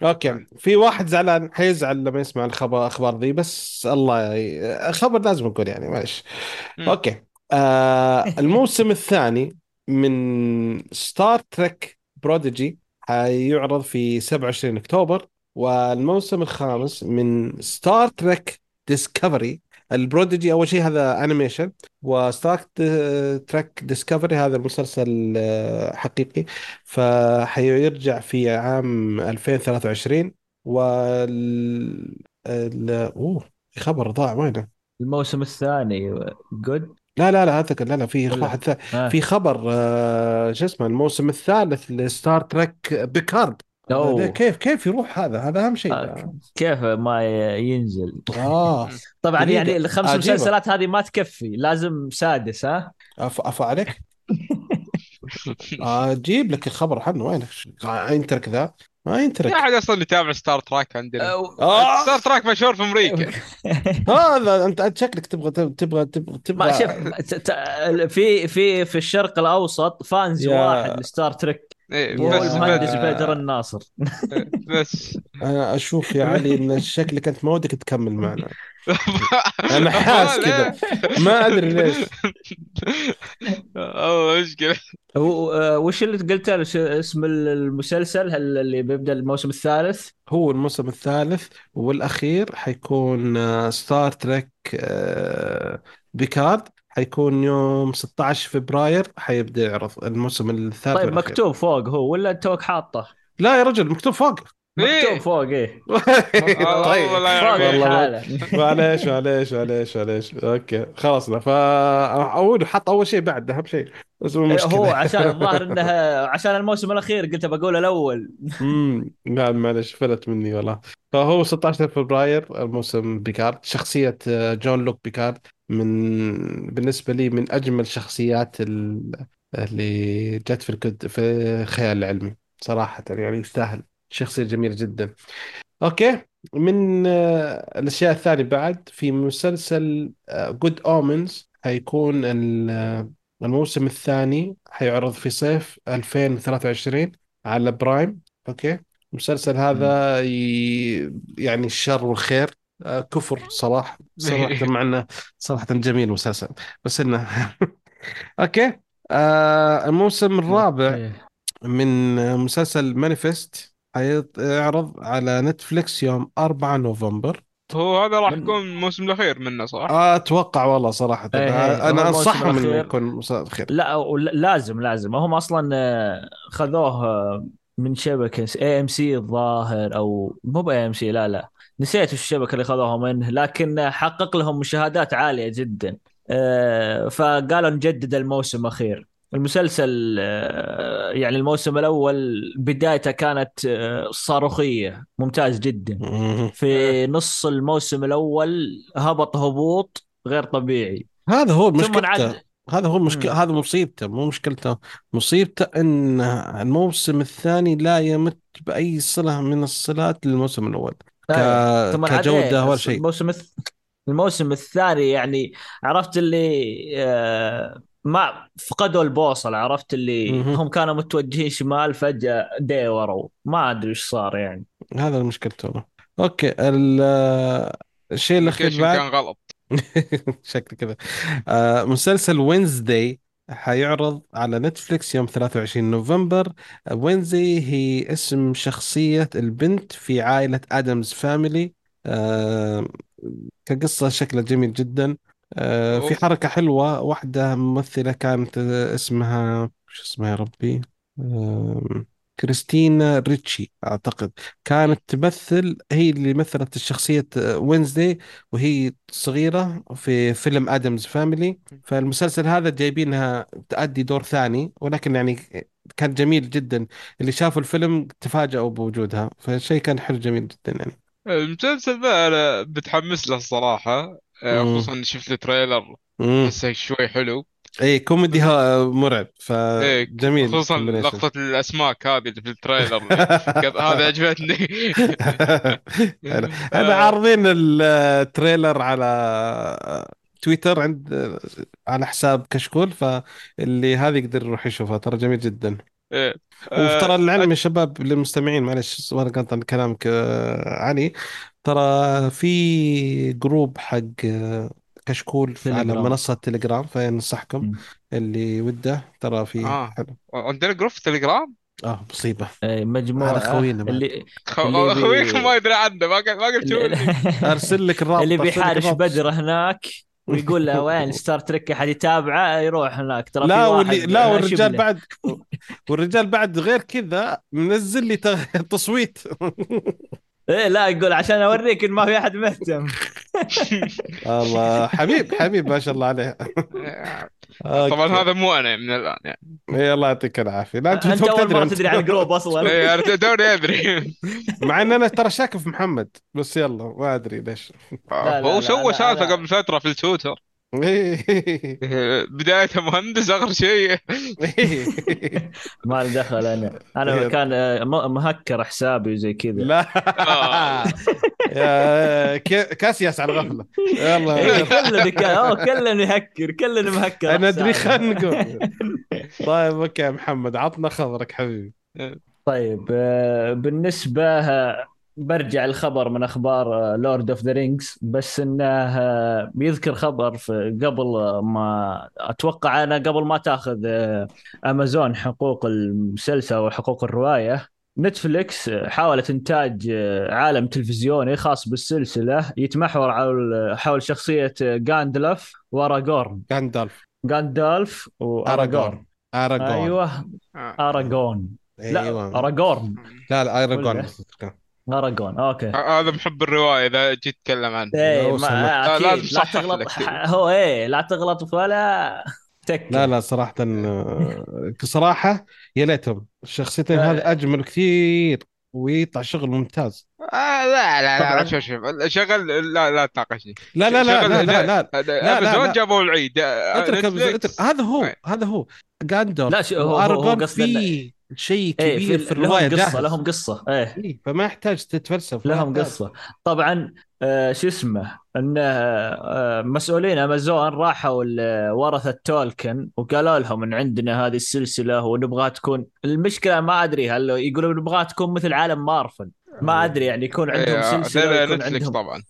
[SPEAKER 1] okay في واحد زعلان حيزعل لما يسمع الخبر أخبار ذي بس الله ي... خبر لازم نقول يعني معلش. okay آه الموسم الثاني من Star Trek Prodigy حيعرض في 27 أكتوبر والموسم الخامس من Star Trek Discovery ال Prodigy أول شيء هذا animation و Star Trek Discovery هذا المسلسل آه، حقيقي. فحيرجع في عام 2023 وال ال... أوه خبر ضاع وينه؟
[SPEAKER 3] الموسم الثاني جود
[SPEAKER 1] لا لا لا هذا لا لا في
[SPEAKER 3] ولا-
[SPEAKER 1] واحد ثاني
[SPEAKER 3] آه.
[SPEAKER 1] في خبر آه، شو اسمه الموسم الثالث لستار تريك بيكارد
[SPEAKER 3] أوه.
[SPEAKER 1] كيف كيف يروح هذا هذا أهم شيء
[SPEAKER 3] آه، كيف ما ينزل
[SPEAKER 1] آه
[SPEAKER 3] طبعا. يعني الخمس
[SPEAKER 1] عجيبة.
[SPEAKER 3] مسلسلات هذه ما تكفي لازم سادس ها
[SPEAKER 1] أف... أف عليك أجيب لك الخبر عنه وينك؟ آه، ينترك ذا. ما ينترك
[SPEAKER 2] في احد أصلا يتابع Star Trek عندنا.
[SPEAKER 1] آه.
[SPEAKER 2] Star Trek مشهور في أمريكا.
[SPEAKER 1] هذا أنت أنت شكلك تبغى تبغى تبغى تبغى
[SPEAKER 3] ما شوف في في في الشرق الأوسط
[SPEAKER 1] fans
[SPEAKER 3] واحد ل Star Trek
[SPEAKER 2] إيه
[SPEAKER 3] وهو
[SPEAKER 2] بس
[SPEAKER 3] المهندس بدر الناصر.
[SPEAKER 2] بس.
[SPEAKER 1] أنا أشوف يا علي إن شكلك انت ما ودك تكمل معنا. أنا حاس كذا. ما أدري ليش.
[SPEAKER 2] والله مشكلة.
[SPEAKER 3] و- آه، وش اللي قلت له ش- اسم المسلسل هل اللي بيبدأ الموسم الثالث؟
[SPEAKER 1] هو الموسم الثالث والأخير حيكون Star Trek Picard حيكون يوم 16 فبراير حيبدأ يعرض الموسم الثالث
[SPEAKER 3] طيب
[SPEAKER 1] والأخير.
[SPEAKER 3] مكتوب فوق هو ولا توك حاطه؟
[SPEAKER 1] لا يا رجل مكتوب فوق.
[SPEAKER 3] مكتوب فوق إيه.
[SPEAKER 2] يعمل.
[SPEAKER 1] والله معليش معليش معليش معليش. أوكي خلصنا فا اول حط أول شيء بعد أهم شيء. بس
[SPEAKER 3] هو عشان الظاهر إنه عشان الموسم الأخير قلت بقول الأول.
[SPEAKER 1] امم لا معلش فلت مني والله. فهو 16 فبراير الموسم بيكارد. شخصية آه، جون لوك بيكارد. من بالنسبة لي من أجمل شخصيات ال- اللي جت في الكد في الخيال العلمي صراحة يعني يستاهل. شخصية جميلة جدا. okay. من آه، الأشياء الثانية بعد في مسلسل Good Omens ال- آه، الموسم الثاني. حيعرض في صيف 2023 على Prime okay. المسلسل هذا ي... يعني الشر والخير. آه، كفر صراحة صراحة مع إنه صراحة جميل مسلسل. بس إنه okay. آه الموسم الرابع. من مسلسل Manifest حيعرض على نتفليكس يوم 4 نوفمبر.
[SPEAKER 2] هو هذا راح
[SPEAKER 3] من-
[SPEAKER 2] يكون الموسم الأخير منه صح؟
[SPEAKER 1] أتوقع والله صراحة.
[SPEAKER 3] إيه، إيه، هو
[SPEAKER 1] أنا
[SPEAKER 3] الموسم
[SPEAKER 1] انصحهم انه. يكون مسلسل اخير
[SPEAKER 3] لا لازم لازم. هم أصلا آه، خذوه آه، من شبكة AMC الظاهر أو مو ب AMC لا لا. نسيت الشبكة اللي خذوها منه لكن حقق لهم مشاهدات عالية جدا. آه، فقالوا نجدد الموسم الاخير المسلسل آه، يعني الموسم الأول بدايته كانت آه، صاروخية ممتاز جدا. في نص الموسم الأول هبط هبوط غير طبيعي.
[SPEAKER 1] هذا هو مشكلته. هذا هو مشكلة. هذا مصيبته مو مشكلته. مصيبته إن الموسم الثاني لا يمت بأي صلة من الصلات للموسم الأول. ك...
[SPEAKER 3] ثم إيه،
[SPEAKER 1] ولا شيء.
[SPEAKER 3] الموسم الث... الموسم الثاني يعني عرفت اللي آه ما فقدوا البوصلة عرفت اللي
[SPEAKER 1] مهم.
[SPEAKER 3] هم كانوا متوجهين شمال فجأة ديوروا ما أدري إيش صار يعني.
[SPEAKER 1] هذا مشكلته والله. okay ال... الشيء بعد
[SPEAKER 2] كان غلط.
[SPEAKER 1] شكل كذا. آه مسلسل Wednesday حيعرض على نتفليكس يوم 23 نوفمبر. Wednesday هي اسم شخصية البنت في عائلة Addams Family. آه كقصة شكلها جميل جدا. آه في. حركة حلوة. واحدة ممثلة كانت آه، اسمها شو اسمها يا ربي؟ آه كريستينا ريتشي أعتقد. كانت تمثل هي اللي مثلت الشخصية Wednesday وهي صغيرة في فيلم Addams Family فالمسلسل هذا جايبينها تأدي دور ثاني ولكن يعني كان جميل جدا. اللي شافوا الفيلم تفاجأوا بوجودها فشيء كان حلو جميل جدا يعني.
[SPEAKER 2] المسلسل ذا أنا بتحمس له الصراحة آه،. خصوصا شفت ال
[SPEAKER 1] trailer
[SPEAKER 2] أحسه شوي حلو.
[SPEAKER 1] اي كوميدي ها مرعب
[SPEAKER 2] إيه
[SPEAKER 1] فجميل
[SPEAKER 2] خصوصا. لقطة الأسماك هذه اللي في ال trailer هذا عجبتني
[SPEAKER 1] حلو. إحنا عارضين ال trailer على تويتر عند على حساب كشكول فاللي هذا يقدر يروح يشوفها ترى جميل جدا. وترى
[SPEAKER 2] آه،
[SPEAKER 1] العلم يا شباب للمستمعين معلش وأنا قاطع كلامك آه، علي ترى في جروب حق آه، كشكول على
[SPEAKER 3] تليجرام.
[SPEAKER 1] منصة تليجرام فننصحكم
[SPEAKER 3] مم.
[SPEAKER 1] اللي وده ترى في
[SPEAKER 2] آه.
[SPEAKER 1] حلو
[SPEAKER 2] عندنا جروب في تليجرام
[SPEAKER 1] آه مصيبة
[SPEAKER 3] إيه، مجموعة
[SPEAKER 1] هذا خوينا بعد.
[SPEAKER 3] اللي اللي
[SPEAKER 2] ما يدري عنه ما قال ما قلت شو
[SPEAKER 3] اللي,
[SPEAKER 1] أرسل لك الرابط
[SPEAKER 3] اللي
[SPEAKER 1] لك
[SPEAKER 3] بيحارش
[SPEAKER 1] الرابط.
[SPEAKER 3] بدر هناك ويقول له وين ستار تريك أحد يتابعه يروح هناك ترى
[SPEAKER 1] لا
[SPEAKER 3] في
[SPEAKER 1] واللي
[SPEAKER 3] واحد
[SPEAKER 1] لا والرجال
[SPEAKER 3] شبله.
[SPEAKER 1] بعد والرجال بعد غير كذا منزل لي تصويت
[SPEAKER 3] إيه لا يقول عشان أوريك إن ما في أحد مهتم
[SPEAKER 1] الله. حبيب حبيب ما شاء الله عليه.
[SPEAKER 2] طبعا
[SPEAKER 1] أوكي.
[SPEAKER 2] هذا مو أنا من الآن يعني.
[SPEAKER 1] إيه الله يعطيك العافية. لا
[SPEAKER 3] أنت أول
[SPEAKER 1] مرة.
[SPEAKER 3] تدري عن جروب أصلا.
[SPEAKER 2] إيه، أنا توني أدري.
[SPEAKER 1] مع إن أنا ترى شاك في محمد بس يلا ما أدري ليش.
[SPEAKER 3] لا،
[SPEAKER 2] هو سوى
[SPEAKER 3] سالفة
[SPEAKER 2] قبل فترة في التويتر.
[SPEAKER 1] إيه.
[SPEAKER 2] إيه، بدايته مهندس آخر شيء.
[SPEAKER 3] ما له دخل أنا. أنا
[SPEAKER 1] إيه.
[SPEAKER 3] كان آه، مهكر حسابي وزي كذا.
[SPEAKER 1] لا.
[SPEAKER 2] آه.
[SPEAKER 1] كاسياس على غفله يلا.
[SPEAKER 3] إيه، كلنا أوه كلنا يهكر كلنا مهكر أنا
[SPEAKER 1] أدري نقول. طيب أوكي يا محمد عطنا خبرك حبيبي.
[SPEAKER 3] طيب آه، بالنسبة آه، برجع الخبر من أخبار Lord of the Rings بس إنه آه، بيذكر خبر في قبل آه، ما أتوقع أنا قبل ما تأخذ آه، امازون حقوق المسلسل وحقوق الرواية نتفليكس آه، حاولت إنتاج آه، عالم تلفزيوني خاص بالسلسلة يتمحور حول آه، جاندلف وأراغورن
[SPEAKER 1] غاندالف
[SPEAKER 3] جاندالف وأراغورن
[SPEAKER 1] اراغون
[SPEAKER 3] أيوه
[SPEAKER 2] آه.
[SPEAKER 3] اراغون لا
[SPEAKER 1] أيوه.
[SPEAKER 3] اراغورن
[SPEAKER 1] لا لا اراغون
[SPEAKER 3] ولا؟ أراغون أوكي
[SPEAKER 2] هذا محب الرواية إذا جيت تتكلم عنه
[SPEAKER 1] إيه
[SPEAKER 3] ما. أكيد
[SPEAKER 2] لا،
[SPEAKER 3] لا, تغلط. هو إيه لا تغلط ولا تك
[SPEAKER 1] لا لا صراحة آه، صراحة يا ليتهم الشخصيتين
[SPEAKER 3] لا.
[SPEAKER 1] هذه أجمل كثير ويطلع شغل ممتاز
[SPEAKER 2] آه لا لا لا. لا شوف شوف شغل لا لا تناقشني
[SPEAKER 1] لا لا لا لا لا لا لا، لا.
[SPEAKER 2] جابوا العيد آه،
[SPEAKER 1] اترك هذا هو. هذا هو جاندور
[SPEAKER 3] لا هو- هو- قصده
[SPEAKER 1] في شيء
[SPEAKER 3] إيه
[SPEAKER 1] كبير
[SPEAKER 3] في,
[SPEAKER 1] في الرواية
[SPEAKER 3] لهم قصة
[SPEAKER 1] جاهز.
[SPEAKER 3] لهم قصة إيه.
[SPEAKER 1] إيه، فما يحتاج تتفلسف
[SPEAKER 3] لهم. قصة. طبعا آه شو اسمه انه آه مسؤولين أمازون راحوا لورثه تولكن وقالوا لهم إن عندنا هذه السلسلة ونبغاها تكون المشكلة ما أدري هل يقولوا نبغاها تكون مثل عالم مارفل. ما أدري يعني يكون عندهم
[SPEAKER 2] إيه،
[SPEAKER 3] سلسلة
[SPEAKER 2] هذول
[SPEAKER 3] ويكون
[SPEAKER 2] نتفليكس
[SPEAKER 3] عندهم
[SPEAKER 2] طبعا.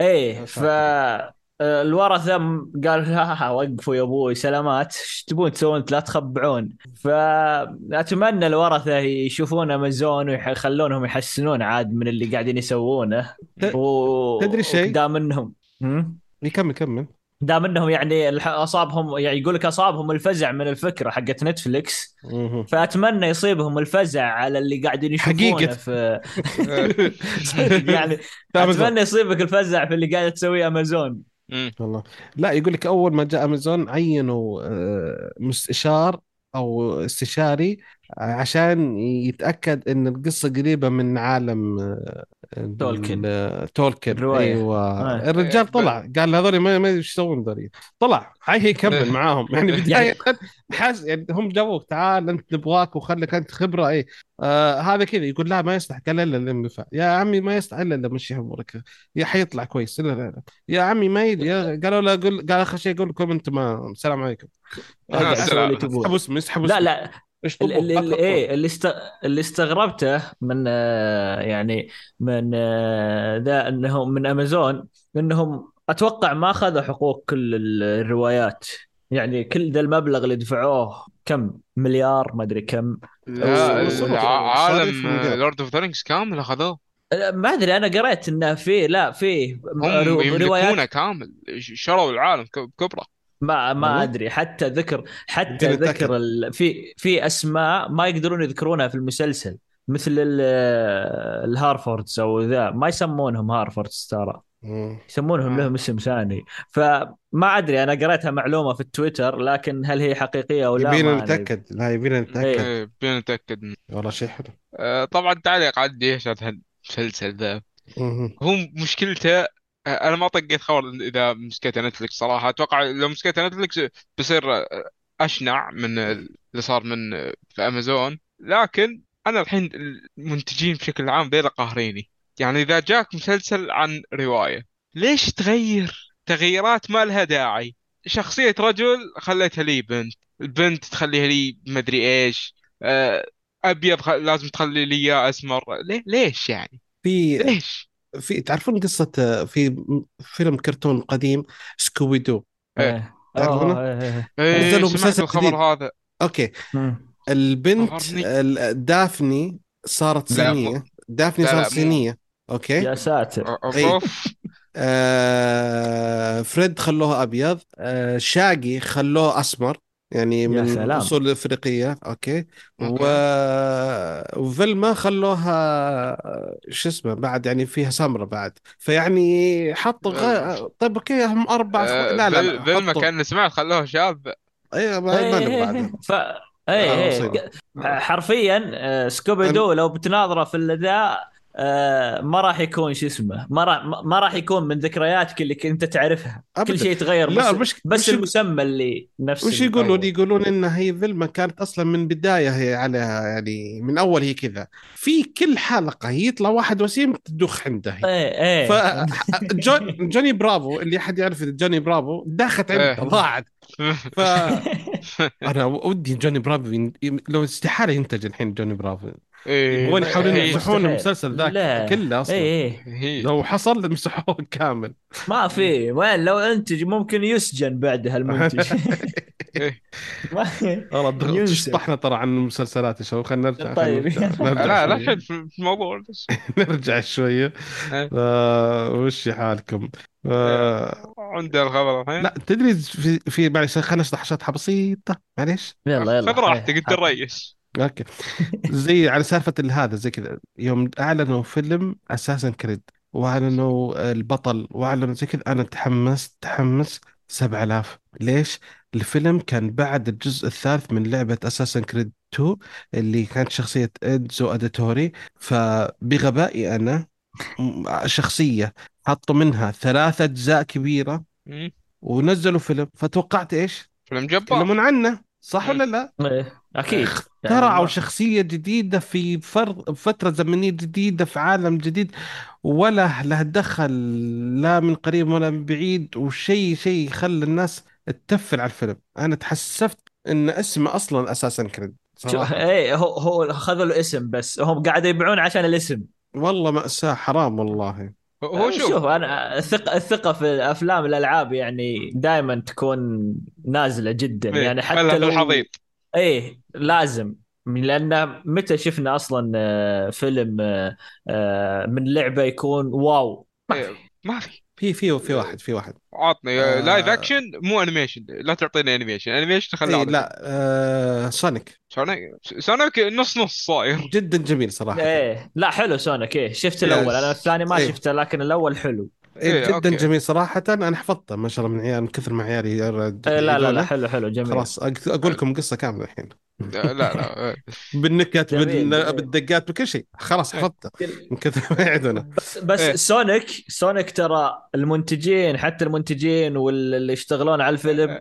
[SPEAKER 1] إيه
[SPEAKER 3] ف. آه، الورثة م- قال ها وقفوا يا أبوي سلامات إيش تبون تسوون لا تخبعون فاتمنى الورثة يشوفون أمازون ويخلونهم يحسنون عاد من اللي قاعدين يسوونه و...
[SPEAKER 1] تدري شيء؟
[SPEAKER 3] دام إنهم هم؟
[SPEAKER 1] يكمل كمل
[SPEAKER 3] دام إنهم يعني أصابهم يعني يقول لك أصابهم الفزع من الفكرة حقت نتفليكس
[SPEAKER 1] مهم.
[SPEAKER 3] فأتمنى يصيبهم الفزع على اللي قاعدين يشوفونه
[SPEAKER 1] حقيقة.
[SPEAKER 3] في يعني. أتمنى يصيبك الفزع في اللي قاعد تسويه أمازون
[SPEAKER 2] مم.
[SPEAKER 1] والله لا يقول لك أول ما جاء امازون عينوا آه، مستشار أو استشاري عشان يتأكد إن القصة قريبة من عالم آه،
[SPEAKER 3] تولكن.
[SPEAKER 1] تولكن. أيوه.
[SPEAKER 3] آه.
[SPEAKER 1] الرجال
[SPEAKER 2] ب-
[SPEAKER 1] طلع. قال هذول ما ما إيش يسوون ذولي. طلع. هاي يكمل معاهم. يعني بداية حاس يعني هم جابوك تعال أنت نبغاك وخليك أنت خبرة. إيه. آه هذا كذا. يقول لا ما يصلح. قال الا الانبفاع يا عمي ما يصلح. الا الا مشي امورك يا حيطلع كويس. لا لا لا يا عمي ما يدري قالوا له قول قال آخر شيء قول لكم أنتم ما السلام عليكم. اسحبوا اسمي اسحبوا
[SPEAKER 3] لا لا.
[SPEAKER 1] إيش
[SPEAKER 3] ال-
[SPEAKER 1] طبوا
[SPEAKER 3] ال- ال- إيه اللي است... اللي استغربته من آه، يعني من آه، ذا انهم من امازون إنهم أتوقع ما أخذوا حقوق كل ال- الروايات. يعني كل ذا المبلغ اللي دفعوه كم؟ مليار ما أدري كم.
[SPEAKER 2] لا عالم. Lord of the كامل أخذوه.
[SPEAKER 3] آه، ما أدري أنا قريت إنه في لا في
[SPEAKER 2] هم
[SPEAKER 3] رو-
[SPEAKER 2] يملكونه كامل ش- شروا العالم ك- بكبره
[SPEAKER 3] ما ما
[SPEAKER 1] والله؟
[SPEAKER 3] أدري حتى ذكر حتى. ذكر ال... في في أسماء ما يقدرون يذكرونها في المسلسل مثل ال... ال Harfoots أو ذا ما يسمونهم Harfoots ترى. يسمونهم
[SPEAKER 2] آه.
[SPEAKER 3] لهم اسم ثاني فما أدري أنا قريتها معلومة في التويتر لكن هل هي حقيقية أو لا
[SPEAKER 1] يبينا نتأكد لا يبينا نتأكد
[SPEAKER 2] إيه، بينا نتأكد.
[SPEAKER 1] والله شيء حلو
[SPEAKER 2] آه، طبعا تعليق عندي إيش هذا المسلسل ذا. هو مشكلته آه، أنا ما طقيت خبر إذا مسكتها نتفلكس صراحة. أتوقع لو مسكتها نتفلكس بيصير آه، أشنع من اللي صار من آه، في أمازون. لكن أنا الحين المنتجين بشكل عام ذيلا قاهريني. يعني إذا جاك مسلسل عن رواية ليش تغير؟ تغييرات ما لها داعي. شخصية رجل خليتها لي بنت البنت تخليها لي مدري إيش آه، أبيض. لازم تخلي لي إياه أسمر. ليه ليش يعني؟
[SPEAKER 1] في
[SPEAKER 2] ليش؟
[SPEAKER 1] في تعرفون قصة آه، في فيلم كرتون قديم سكوبي دو
[SPEAKER 3] إيه.
[SPEAKER 1] تعرفونه؟
[SPEAKER 3] أوه، إيه، إيه.
[SPEAKER 2] إيه
[SPEAKER 1] نزلوا مسلسل
[SPEAKER 2] الخبر
[SPEAKER 1] جديد.
[SPEAKER 2] هذا.
[SPEAKER 1] أوكي.
[SPEAKER 3] مم.
[SPEAKER 1] البنت دافني صارت
[SPEAKER 2] لا،
[SPEAKER 1] صينية. دافني صارت صينية. أوكي.
[SPEAKER 3] يا ساتر.
[SPEAKER 1] إيه.
[SPEAKER 2] أوف.
[SPEAKER 1] آه فريد خلوه أبيض. آه شاقي خلوه أسمر. يعني
[SPEAKER 3] يا
[SPEAKER 1] من
[SPEAKER 3] سلام.
[SPEAKER 1] أصول إفريقية أوكي. و...
[SPEAKER 2] أوكي.
[SPEAKER 1] وفيلما خلوها شو اسمه بعد يعني فيها سمره بعد. فيعني حطوا غ... طيب أوكي هم أربع أخو...
[SPEAKER 2] آه،
[SPEAKER 1] لا لا لا
[SPEAKER 2] فيلم
[SPEAKER 1] حطوا
[SPEAKER 2] كان سمعت خلوه شاب.
[SPEAKER 1] اي ما, ما نبغى بعد.
[SPEAKER 3] ف إيه
[SPEAKER 1] آه، إيه.
[SPEAKER 3] حرفيا آه، سكوبي دو لو بتناظره في الاداء آه، ما راح يكون شو اسمه ما راح ما راح يكون من ذكرياتك اللي كنت تعرفها
[SPEAKER 1] أبداً.
[SPEAKER 3] كل شيء يتغير
[SPEAKER 1] لا،
[SPEAKER 3] بس
[SPEAKER 1] مش-
[SPEAKER 3] بس
[SPEAKER 1] مش-
[SPEAKER 3] المسمى اللي نفس
[SPEAKER 1] وش يقولون. يقولون إن هي فيلما كانت أصلا من بداية هي عليها يعني من أول هي كذا في كل حلقة يطلع واحد وسيم تدخ عنده هي.
[SPEAKER 3] إيه إيه
[SPEAKER 1] فجون جوني برافو اللي أحد يعرف جوني برافو داخت عنده
[SPEAKER 2] إيه.
[SPEAKER 1] ضاعت ف أنا ودي جوني برافو لو استحالة ينتج الحين جوني برافو يبغون يحاولون
[SPEAKER 2] هي-
[SPEAKER 1] يمسحون. المسلسل ذاك. كله أصلا.
[SPEAKER 3] اي
[SPEAKER 2] هي.
[SPEAKER 1] لو حصل مسحوه كامل.
[SPEAKER 3] ما في. وين؟ لو أنتج ممكن يسجن بعدها المنتج
[SPEAKER 2] إيه.
[SPEAKER 3] ما-
[SPEAKER 1] والله. شطحنا ترى عن المسلسلات يا شباب. خلينا نرجع
[SPEAKER 3] طيب.
[SPEAKER 2] لا لا في الموضوع بس.
[SPEAKER 1] نرجع شوية.
[SPEAKER 2] إيه.
[SPEAKER 1] آه وش حالكم؟ آه
[SPEAKER 2] عندنا الخبر الحين.
[SPEAKER 1] لا تدري في في معلش خلينا نشرح شطحة بسيطة. معليش.
[SPEAKER 3] يلا يلا
[SPEAKER 2] خذ راحتك أنت
[SPEAKER 3] إيه.
[SPEAKER 1] أوكي. زي على سالفة هذا زي كذا. يوم أعلنوا فيلم Assassin's Creed وأعلنوا البطل وأعلنوا زي كذا. أنا تحمست تحمس 7000 ليش؟ الفيلم كان بعد الجزء الثالث من لعبة Assassin's Creed 2 اللي كانت شخصية إتزيو اوديتوري فبغبائي أنا شخصية حطوا منها ثلاث أجزاء كبيرة
[SPEAKER 2] مم.
[SPEAKER 1] ونزلوا فيلم. فتوقعت إيش؟
[SPEAKER 2] فيلم جبار.
[SPEAKER 1] يتكلمون عنه صح ولا لا؟
[SPEAKER 3] إيه، أكيد.
[SPEAKER 1] اخترعوا
[SPEAKER 3] يعني
[SPEAKER 1] شخصية جديدة في فر... فترة زمنية جديدة في عالم جديد ولا له دخل لا من قريب ولا من بعيد وشيء شيء خلى الناس تتفل على الفيلم. أنا تحسفت إن اسمه أصلا أساسا كريد
[SPEAKER 3] شو
[SPEAKER 1] صراحة.
[SPEAKER 3] إيه هو هو خذوا الاسم بس هم قاعدوا يبيعون عشان الاسم.
[SPEAKER 1] والله مأساة حرام والله.
[SPEAKER 2] هو هو شوف.
[SPEAKER 3] شوف أنا الثقه الثقة في الأفلام الألعاب يعني دائما تكون نازلة جدا.
[SPEAKER 2] إيه،
[SPEAKER 3] يعني حتى
[SPEAKER 2] في
[SPEAKER 3] لو
[SPEAKER 2] الحضيض
[SPEAKER 3] إيه لازم. لأن متى شفنا أصلا آه، فيلم آه، آه، من لعبة يكون wow؟
[SPEAKER 2] إيه، ما في.
[SPEAKER 1] في في في واحد في واحد.
[SPEAKER 2] عطني
[SPEAKER 1] آه.
[SPEAKER 2] live action مو animation لا تعطيني animation animation خليه
[SPEAKER 1] إيه لا آه سونيك
[SPEAKER 2] سونيك سونيك نص نص صاير.
[SPEAKER 1] جدا جميل صراحة.
[SPEAKER 3] إيه لا حلو سونيك إيه شفت. الأول. أنا الثاني ما
[SPEAKER 1] إيه.
[SPEAKER 3] شفته لكن الأول حلو.
[SPEAKER 1] إيه
[SPEAKER 2] إيه،
[SPEAKER 1] جدا
[SPEAKER 2] أوكي.
[SPEAKER 1] جميل صراحة. أنا حفظته ما شاء الله من عيال من كثر ما عيالي
[SPEAKER 3] إيه لا لا لا. حلو حلو جميل.
[SPEAKER 1] خلاص أق- أقول لكم قصة كاملة الحين.
[SPEAKER 2] لا لا
[SPEAKER 1] بالنكت بال... بالدقات بكل شيء. خلاص حفظته من كثر ما يعيدونه.
[SPEAKER 3] بس بس
[SPEAKER 2] إيه.
[SPEAKER 3] سونيك سونيك ترى المنتجين حتى المنتجين واللي يشتغلون على الفيلم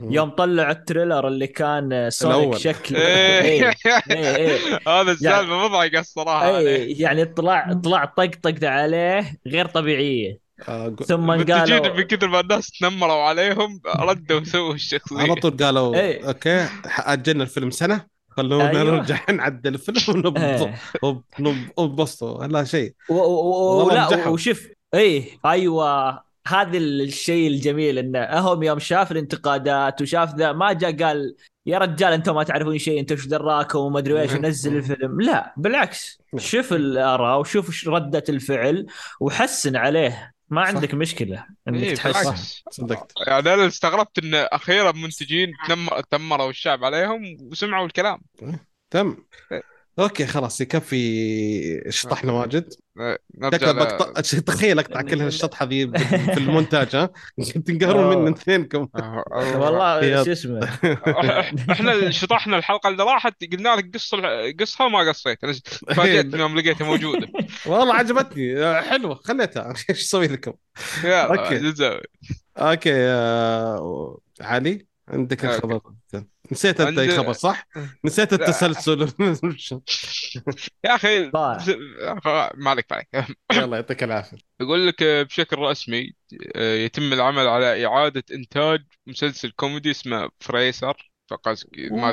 [SPEAKER 3] يوم طلعوا ال trailer اللي كان Sonic
[SPEAKER 1] الأول.
[SPEAKER 3] شكل
[SPEAKER 2] إيه.
[SPEAKER 3] إيه إيه
[SPEAKER 2] هذا السالفة مضحكه
[SPEAKER 3] الصراحة يعني طلع طلع طقطق عليه غير طبيعية.
[SPEAKER 1] آه،
[SPEAKER 3] ثم قالوا
[SPEAKER 2] من كثر ما الناس تنمروا عليهم ردوا وسووا الشخصية.
[SPEAKER 1] على طول قالوا
[SPEAKER 3] إيه.
[SPEAKER 1] okay أجلنا الفيلم سنة خلونا
[SPEAKER 3] أيوة.
[SPEAKER 1] نرجع نعدل الفيلم ونبسط
[SPEAKER 3] إيه.
[SPEAKER 1] وب- نب- ونبسطوا لا شيء
[SPEAKER 3] ولا. وشوف إيه أيوه هذا الشيء الجميل إنه هم يوم شاف الانتقادات وشاف ذا ما جاء قال يا رجال أنتم ما تعرفون شيء أنتم إيش دراكم وما أدري إيش ونزل الفيلم لا بالعكس
[SPEAKER 1] نعم.
[SPEAKER 3] شوف الآراء وشوف ردة الفعل وحسن عليه ما
[SPEAKER 1] صح.
[SPEAKER 3] عندك مشكلة إنك
[SPEAKER 2] إيه، بالعكس.
[SPEAKER 1] صدقت
[SPEAKER 2] يعني أنا استغربت إن أخيرا منتجين تنمر تنمروا الشعب عليهم وسمعوا الكلام
[SPEAKER 1] تم
[SPEAKER 2] إيه.
[SPEAKER 1] okay خلاص يكفي شطحنا واجد.
[SPEAKER 2] إيه،
[SPEAKER 1] شكله بقطع تخيل أقطع كل هالشطحة ذي في المونتاج ها؟ تنقهرون مني اثنينكم
[SPEAKER 3] والله شو اسمه؟
[SPEAKER 2] إحنا اللي شطحنا الحلقة اللي راحت قلنا لك قص قصها وما قصيت. أنا تفاجئت يوم لقيتها موجودة.
[SPEAKER 1] والله عجبتني. حلوة خليتها. إيش أسوي لكم.
[SPEAKER 2] جزاوي.
[SPEAKER 1] okay. آه، علي عندك. الخبر؟ نسيت أنت
[SPEAKER 2] عند-
[SPEAKER 1] اي خبر صح؟ نسيت. التسلسل
[SPEAKER 2] يا أخي
[SPEAKER 3] طيب.
[SPEAKER 2] ما عليك عليك
[SPEAKER 1] يلا يعطيك العافية
[SPEAKER 2] يقول لك بشكل رسمي آه، يتم العمل على إعادة إنتاج مسلسل كوميدي اسمه Frasier فقط ما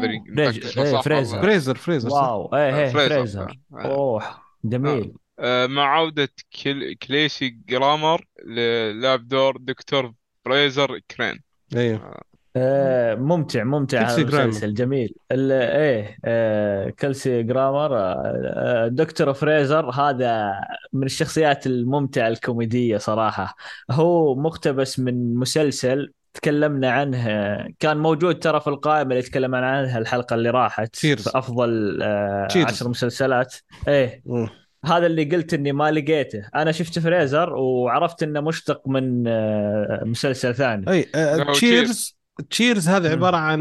[SPEAKER 2] اسمه
[SPEAKER 3] إيه،
[SPEAKER 1] Frasier. Frasier
[SPEAKER 3] Frasier؟ wow إيه
[SPEAKER 2] إيه
[SPEAKER 3] Frasier.
[SPEAKER 2] آه.
[SPEAKER 3] أوه جميل
[SPEAKER 2] آه، مع عودة كل... كيلسي جرامر للعب دور دكتور فريزر كرين
[SPEAKER 1] أيوه
[SPEAKER 3] آه ممتع ممتع هذا. المسلسل جميل. ال- إيه آه كلسي جرامر آه دكتور فريزر هذا من الشخصيات الممتعة الكوميدية صراحة. هو مقتبس من مسلسل تكلمنا عنه كان موجود ترى في القائمة اللي تكلمنا عنها الحلقة اللي راحت
[SPEAKER 1] Cheers.
[SPEAKER 3] في أفضل آه
[SPEAKER 1] Cheers.
[SPEAKER 3] عشر مسلسلات. إيه.
[SPEAKER 1] مم.
[SPEAKER 3] هذا اللي قلت إني ما لقيته. أنا شفت فريزر وعرفت إنه مشتق من مسلسل ثاني.
[SPEAKER 2] أي
[SPEAKER 1] تشيرز تشيرز هذا. عبارة عن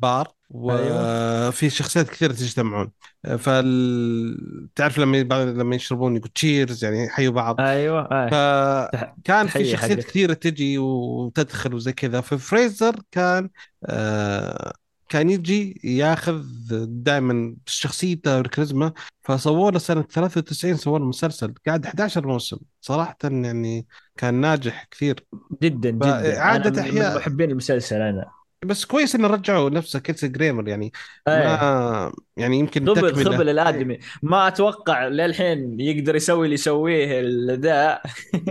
[SPEAKER 1] بار وفي شخصيات كثيرة تجتمعون فال تعرف لما لما يشربون يقول cheers يعني يحيوا بعض
[SPEAKER 3] أيوه آه.
[SPEAKER 1] فكان في شخصيات
[SPEAKER 3] حقت.
[SPEAKER 1] كثيرة تجي وتدخل وزي كذا ففريزر كان آه كان يجي ياخذ دائما شخصيته والكاريزما فسووا له سنة 93 سووا له مسلسل. قاعد 11 موسم. صراحة يعني كان ناجح كثير.
[SPEAKER 3] جدا جدا.
[SPEAKER 1] إحياء-
[SPEAKER 3] من محبين المسلسل أنا.
[SPEAKER 1] بس كويس إنه رجعوا نفسه كيلسي جريمر يعني
[SPEAKER 3] إيه.
[SPEAKER 1] ما يعني يمكن
[SPEAKER 3] خبل خبل
[SPEAKER 1] إيه.
[SPEAKER 3] الآدمي. ما أتوقع للحين يقدر يسوي اللي يسويه ذا.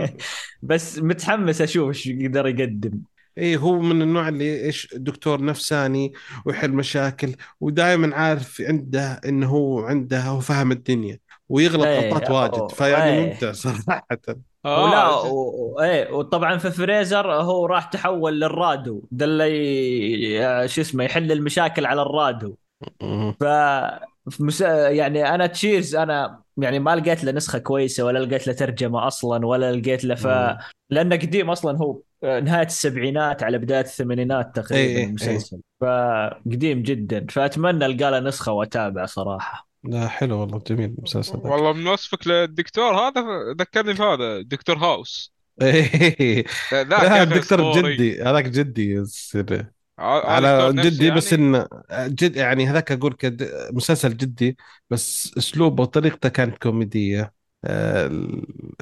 [SPEAKER 3] بس متحمس أشوف إيش يقدر يقدم.
[SPEAKER 1] إيه هو من النوع اللي إيش دكتور نفساني ويحل مشاكل ودائما عارف عنده إنه هو عنده هو فهم الدنيا ويغلط غلطات
[SPEAKER 3] إيه
[SPEAKER 1] واجد
[SPEAKER 3] أو-
[SPEAKER 1] فيعني
[SPEAKER 3] إيه
[SPEAKER 1] ممتع صراحة
[SPEAKER 3] ولا
[SPEAKER 2] آه
[SPEAKER 3] و... إيه وطبعا في فريزر هو راح تحول للرادو ده اللي ي- شو اسمه يحل المشاكل على الرادو. ف مس... يعني أنا تشيرز أنا يعني ما لقيت له نسخة كويسة ولا لقيت له ترجمة أصلا ولا لقيت له ف. لأنه قديم أصلا هو نهاية السبعينات على بداية الثمانينات
[SPEAKER 1] إيه
[SPEAKER 3] تقريبا
[SPEAKER 1] إيه إيه
[SPEAKER 3] المسلسل. فقديم جدا. فأتمنى ألقى له نسخة وأتابع صراحة.
[SPEAKER 1] لا حلو والله جميل المسلسل
[SPEAKER 2] والله من وصفك للدكتور هذا ذكرني في هذا دكتور هاوس. إيه.
[SPEAKER 1] لا الدكتور جدي هذاك جدي يصير على جدي بس
[SPEAKER 2] يعني؟
[SPEAKER 1] انه جد يعني هذاك أقول كد مسلسل جدي بس أسلوبه وطريقته كانت كوميدية.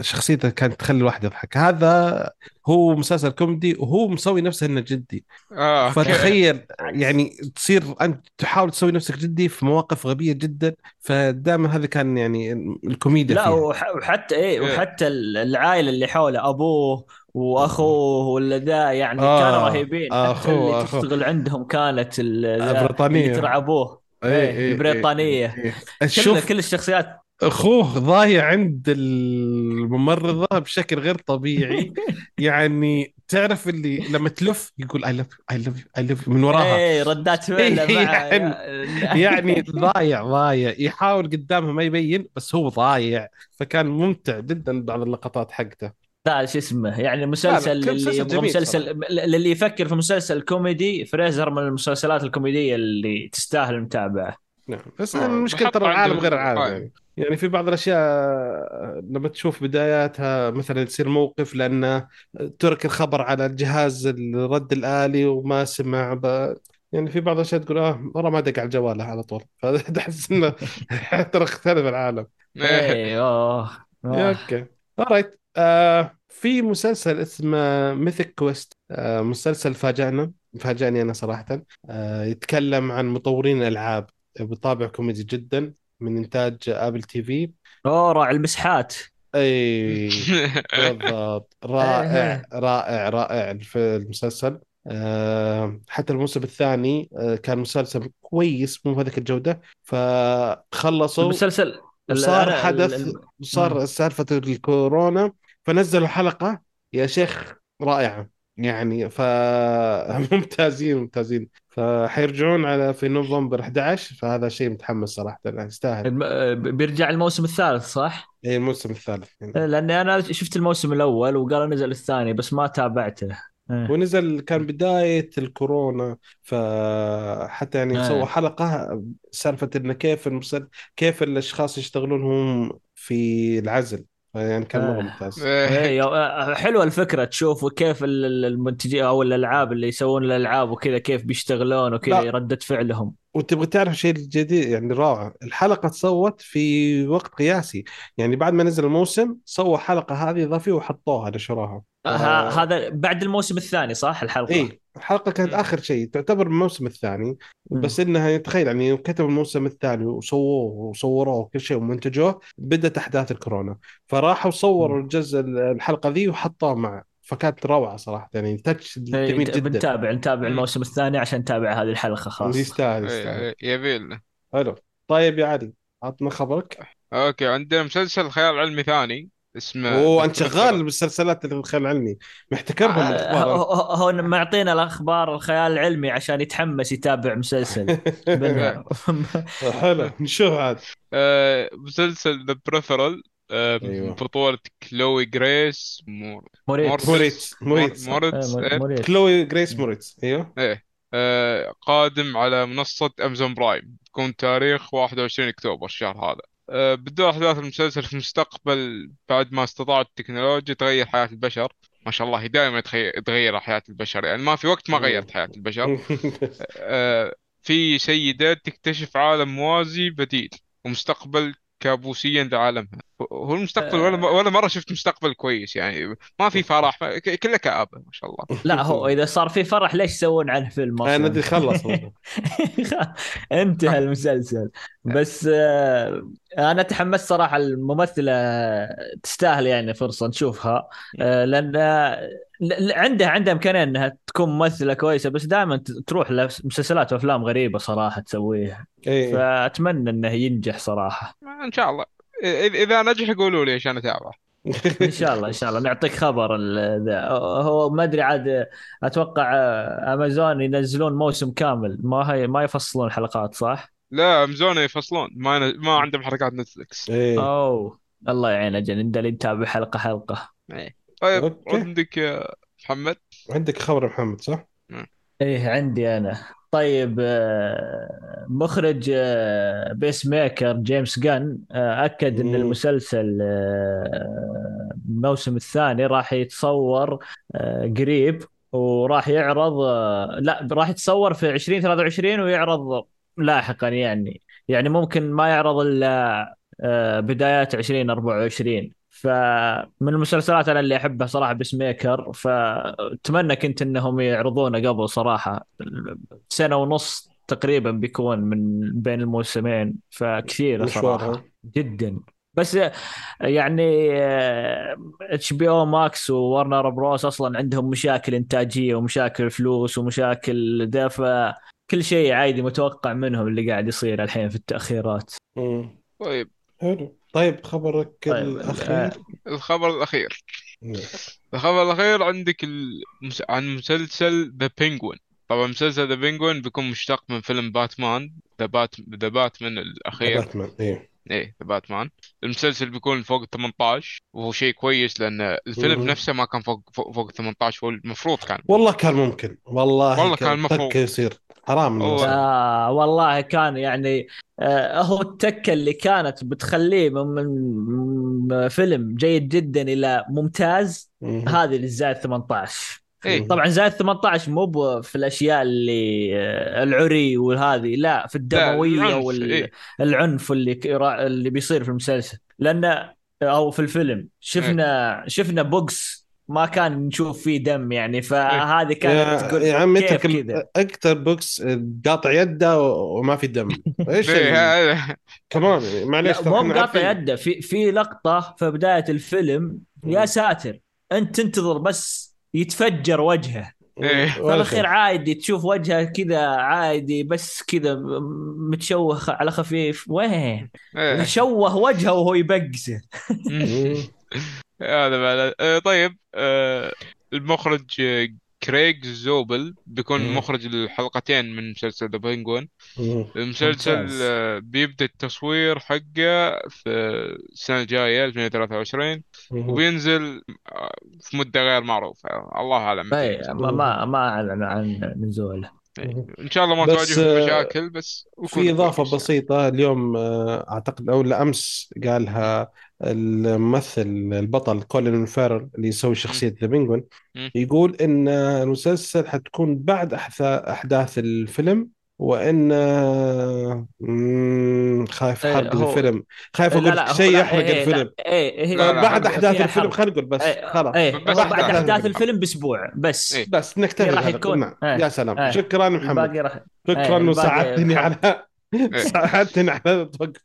[SPEAKER 1] شخصيته كانت تخلي الواحد يضحك. هذا هو مسلسل كوميدي وهو مسوي نفسه إنه جدي.
[SPEAKER 2] آه okay.
[SPEAKER 1] فتخيل يعني تصير أنت تحاول تسوي نفسك جدي في مواقف غبية جدا فدائما هذا كان يعني الكوميديا
[SPEAKER 3] لا
[SPEAKER 1] فيها.
[SPEAKER 3] وح... وحتى إيه
[SPEAKER 2] okay
[SPEAKER 3] وحتى العائلة اللي حوله أبوه وأخوه ولا ذا يعني كانوا
[SPEAKER 1] آه
[SPEAKER 3] رهيبين. حتى اللي
[SPEAKER 1] أخوه.
[SPEAKER 3] تشتغل عندهم كانت ال-
[SPEAKER 1] آه،
[SPEAKER 3] اللي ترعبوه
[SPEAKER 1] اي
[SPEAKER 3] إيه
[SPEAKER 1] اي اي
[SPEAKER 3] البريطانيه
[SPEAKER 1] اي اي
[SPEAKER 3] كل
[SPEAKER 1] شوف
[SPEAKER 3] كل الشخصيات
[SPEAKER 1] أخوه ضايع عند الممرضة بشكل غير طبيعي. يعني تعرف اللي لما تلف يقول I love I love I love من وراها.
[SPEAKER 3] إيه ردات فعله مع
[SPEAKER 1] يعني يعني ضايع ضايع. يحاول قدامها ما يبين بس هو ضايع. فكان ممتع جدا بعض اللقطات حقته.
[SPEAKER 3] لا شو اسمه يعني
[SPEAKER 1] لا لا
[SPEAKER 3] مسلسل اللي
[SPEAKER 1] مسلسل
[SPEAKER 3] يبغى مسلسل
[SPEAKER 1] صراحة.
[SPEAKER 3] اللي يفكر في مسلسل كوميدي فريزر من المسلسلات الكوميدية اللي تستاهل المتابعة
[SPEAKER 1] نعم بس
[SPEAKER 2] آه،
[SPEAKER 1] المشكلة
[SPEAKER 2] بحطه
[SPEAKER 1] ترى العالم غير العالم
[SPEAKER 2] القائمة
[SPEAKER 1] يعني. يعني في بعض الأشياء لما تشوف بداياتها مثلا تصير موقف لأنه ترك الخبر على الجهاز الرد الآلي وما سمع ب... يعني في بعض الأشياء تقول آه والله ما دق على جواله على طول. فتحس إنه ترى اختلف العالم.
[SPEAKER 3] إيه اوه
[SPEAKER 1] يا
[SPEAKER 3] آه.
[SPEAKER 1] في مسلسل اسمه Mythic Quest آه مسلسل فاجأنا فاجأني أنا صراحة. آه يتكلم عن مطورين الألعاب بطابع كوميدي جدا. من إنتاج Apple TV.
[SPEAKER 3] أوه راعي المسحات.
[SPEAKER 1] أي بالضبط. رائع رائع رائع الف- المسلسل. آه حتى الموسم الثاني آه كان مسلسل كويس مو بهذيك الجودة. فخلصوا.
[SPEAKER 3] المسلسل ال-
[SPEAKER 1] حدث. صار سالفة الكورونا. فنزلوا حلقة. يا شيخ رائعة. يعني فممتازين ممتازين. فحيرجعون على في نوفمبر 11 فهذا شيء متحمس صراحة يعني يستاهل.
[SPEAKER 3] الم- بيرجع الموسم الثالث صح؟
[SPEAKER 1] اي الموسم الثالث. يعني.
[SPEAKER 3] لأني أنا شفت الموسم الأول وقالوا نزل الثاني بس ما تابعته. إيه.
[SPEAKER 1] ونزل كان بداية الكورونا فحتى يعني سووا
[SPEAKER 3] إيه
[SPEAKER 1] حلقة سالفة إنه كيف المسل... كيف الأشخاص يشتغلون هم في العزل. يعني كان مرة
[SPEAKER 3] إيه
[SPEAKER 1] ممتاز.
[SPEAKER 3] إيه. يا- حلوة الفكرة تشوف كيف ال- ال- المنتجين أو الألعاب اللي يسوون الألعاب وكذا كيف بيشتغلون وكذا ردة فعلهم.
[SPEAKER 1] وتبغى تعرف شيء جديد يعني رائع. الحلقة تصوت في وقت قياسي. يعني بعد ما نزل الموسم سووا حلقة هذه إضافية وحطوها نشروها. ف...
[SPEAKER 3] ه- هذا بعد الموسم الثاني صح الحلقة؟
[SPEAKER 1] إيه. الحلقة كانت آخر شيء تعتبر الموسم الثاني
[SPEAKER 3] مم.
[SPEAKER 1] بس إنها تخيل يعني كتبوا الموسم الثاني وسووه وصوروه وكل شيء ومنتجوه بدأت أحداث الكورونا. فراحوا صوروا. الجزء الحلقة ذي وحطوها معه فكانت روعة صراحة يعني تاتش
[SPEAKER 3] إيه،
[SPEAKER 1] جميل جدا.
[SPEAKER 3] بنتابع نتابع الموسم الثاني عشان نتابع هذه الحلقة خاصه
[SPEAKER 1] يستاهل يستاهل.
[SPEAKER 2] يبي لنا
[SPEAKER 1] حلو. طيب يا علي عطنا خبرك.
[SPEAKER 2] أوكي عندنا مسلسل خيال علمي ثاني. اسمه
[SPEAKER 1] أوه
[SPEAKER 2] The
[SPEAKER 1] أنت شغال. بالسلسلات الخيال العلمي محتكرهم
[SPEAKER 3] آه،
[SPEAKER 1] الاخبار
[SPEAKER 3] هو هو معطينا الأخبار الخيال العلمي عشان يتحمس يتابع مسلسل.
[SPEAKER 1] حلو. نشوف عاد.
[SPEAKER 2] آه، مسلسل The Peripheral
[SPEAKER 1] أيوه.
[SPEAKER 2] بطولة كلوي جريس مور...
[SPEAKER 3] موريتس.
[SPEAKER 1] موريتس. موريتس. كلوي جريس موريتس. أيوه.
[SPEAKER 2] إيه. آه، قادم على منصة Amazon Prime تكون تاريخ 21 أكتوبر الشهر هذا. آه، بتدور أحداث المسلسل في المستقبل بعد ما استطاعت التكنولوجيا تغير حياة البشر. ما شاء الله دائما تغير حياة البشر. يعني ما في وقت ما غيرت حياة البشر. آه، في سيدات تكتشف عالم موازي بديل ومستقبل كابوسيا لعالمها هو المستقبل
[SPEAKER 3] آه.
[SPEAKER 2] ولا ولا مرة شفت مستقبل كويس يعني. ما في فرح كله كآبة ما شاء الله.
[SPEAKER 3] لا هو إذا صار في فرح ليش يسوون عنه فيلم أنا؟
[SPEAKER 1] أدري خلص.
[SPEAKER 3] انتهى المسلسل. بس آه، أنا تحمست صراحة الممثلة تستاهل يعني فرصة نشوفها. آه، لأن آه، عندها عندها إمكانية إنها تكون ممثلة كويسة بس دائما تروح لمسلسلات وأفلام غريبة صراحة تسويها.
[SPEAKER 1] إيه.
[SPEAKER 3] فأتمنى إنه ينجح صراحة.
[SPEAKER 2] إن شاء الله. إذا إذا نجح قولوا لي عشان أتابعه.
[SPEAKER 3] إن شاء الله إن شاء الله. نعطيك خبر ال- ذا. هو ما أدري عاد أتوقع آه، امازون ينزلون موسم كامل. ما هي ما يفصلون حلقات صح؟
[SPEAKER 2] لا امزون يفصلون. ما ما عندهم حركات Netflix
[SPEAKER 1] إيه.
[SPEAKER 3] أوه. الله يعين أجل. نتابع حلقة حلقة.
[SPEAKER 2] إيه. طيب
[SPEAKER 1] okay.
[SPEAKER 2] عندك يا محمد
[SPEAKER 1] عندك خبر يا محمد صح؟
[SPEAKER 3] إيه عندي أنا طيب آه، مخرج Peacemaker جيمس جن أكد
[SPEAKER 1] إن.
[SPEAKER 3] المسلسل آه، الموسم الثاني راح يتصور آه، قريب وراح يعرض لا راح يتصور في 2023 ويعرض لاحقا يعني يعني ممكن ما يعرض إلا بدايات 2024 فمن المسلسلات أنا اللي أحبها صراحة Peacemaker فأتمنى كنت إنهم يعرضونه قبل صراحة. سنة ونص تقريبا بيكون من بين الموسمين
[SPEAKER 1] مشوار صراحة؟
[SPEAKER 3] جدا. بس يعني HBO Max و Warner Bros أصلا عندهم مشاكل إنتاجية ومشاكل فلوس ومشاكل ذا فكل شيء عادي متوقع منهم اللي قاعد يصير الحين في التأخيرات.
[SPEAKER 1] مم.
[SPEAKER 2] طيب.
[SPEAKER 1] حلو. طيب خبرك
[SPEAKER 3] طيب،
[SPEAKER 1] الأخير.
[SPEAKER 2] الخبر الأخير.
[SPEAKER 1] نعم.
[SPEAKER 2] الخبر الأخير عندك المس... عن مسلسل The Penguin طبعا مسلسل The Penguin بيكون مشتق من فيلم Batman The Bat The Batman الأخير.
[SPEAKER 1] باتمان إيه.
[SPEAKER 2] إيه The Batman المسلسل بيكون فوق 18 وهو شيء كويس لأن الفيلم. نفسه ما كان فوق فوق, فوق 18 هو المفروض كان.
[SPEAKER 1] والله كان ممكن. والله
[SPEAKER 2] والله كان المفروض.
[SPEAKER 1] يصير. حرام.
[SPEAKER 3] آه والله كان يعني آه هو التكه اللي كانت بتخليه من, من فيلم جيد جدا إلى ممتاز
[SPEAKER 1] مم.
[SPEAKER 3] هذه اللي زائد 18
[SPEAKER 2] إيه
[SPEAKER 3] طبعا زائد 18 مو في الأشياء اللي آه، العري وهذه لا في الدموية
[SPEAKER 2] العنف، إيه.
[SPEAKER 3] والعنف اللي اللي بيصير في المسلسل لأن أو في الفيلم شفنا شفنا بوكس ما كان نشوف فيه دم يعني فهذه كانت
[SPEAKER 1] يا,
[SPEAKER 3] تقول
[SPEAKER 1] يا عمي أكثر بوكس قاطع يده وما في دم إيش ال-
[SPEAKER 2] إيه،
[SPEAKER 1] كمان يعني معليش
[SPEAKER 3] مو
[SPEAKER 1] عارفين.
[SPEAKER 3] يده في في لقطة في بداية الفيلم يا. ساتر أنت تنتظر بس يتفجر وجهه
[SPEAKER 2] إيه.
[SPEAKER 1] ولا
[SPEAKER 3] في الاخير
[SPEAKER 1] شيء.
[SPEAKER 3] عادي تشوف وجهه كذا عادي بس كذا متشوه على خفيف وين
[SPEAKER 2] إيه.
[SPEAKER 3] شوه وجهه وهو يبقسه.
[SPEAKER 2] هذا بعد آه، طيب آه، المخرج آه، كريغ زوبل بيكون
[SPEAKER 1] مم.
[SPEAKER 2] مخرج الحلقتين من مسلسل ذا بينجوين. المسلسل
[SPEAKER 3] ممتاز.
[SPEAKER 2] آه، بيبدأ التصوير حقه في السنة الجاية 2023
[SPEAKER 1] مم.
[SPEAKER 2] وبينزل آه، في مدة غير معروفة الله أعلم متى ينزل.
[SPEAKER 3] ما ما ما أعلن عن نزوله
[SPEAKER 2] إن شاء الله ما
[SPEAKER 1] بس،
[SPEAKER 2] تواجههم
[SPEAKER 1] آه،
[SPEAKER 2] مشاكل بس
[SPEAKER 1] في إضافة
[SPEAKER 2] كويس.
[SPEAKER 1] بسيطة اليوم آه، أعتقد أو لا أمس قالها الممثل البطل كولين فاريل اللي يسوي شخصية The
[SPEAKER 2] Penguin.
[SPEAKER 1] يقول إن المسلسل حتكون بعد أحداث الفيلم مم، خايف
[SPEAKER 3] إيه،
[SPEAKER 1] حرق
[SPEAKER 3] هو-
[SPEAKER 1] الفيلم خايف
[SPEAKER 3] لا
[SPEAKER 1] أقول
[SPEAKER 3] لا
[SPEAKER 1] شيء يحرق
[SPEAKER 3] إيه،
[SPEAKER 1] الفيلم
[SPEAKER 3] إيه
[SPEAKER 2] لا،
[SPEAKER 1] بعد
[SPEAKER 3] فيها
[SPEAKER 1] الفيلم. خلينا نقول بس
[SPEAKER 3] إيه،
[SPEAKER 1] خلاص
[SPEAKER 3] إيه بعد
[SPEAKER 2] أحداث الفيلم.
[SPEAKER 3] بأسبوع بس
[SPEAKER 2] إيه.
[SPEAKER 1] بس نكتفي
[SPEAKER 3] راح. يكون-
[SPEAKER 1] نعم
[SPEAKER 3] إيه.
[SPEAKER 1] يا سلام
[SPEAKER 3] إيه.
[SPEAKER 1] شكرا محمد
[SPEAKER 3] راح
[SPEAKER 1] شكرا
[SPEAKER 3] إيه،
[SPEAKER 1] وساعدتني. على ساعدتني على الوقت.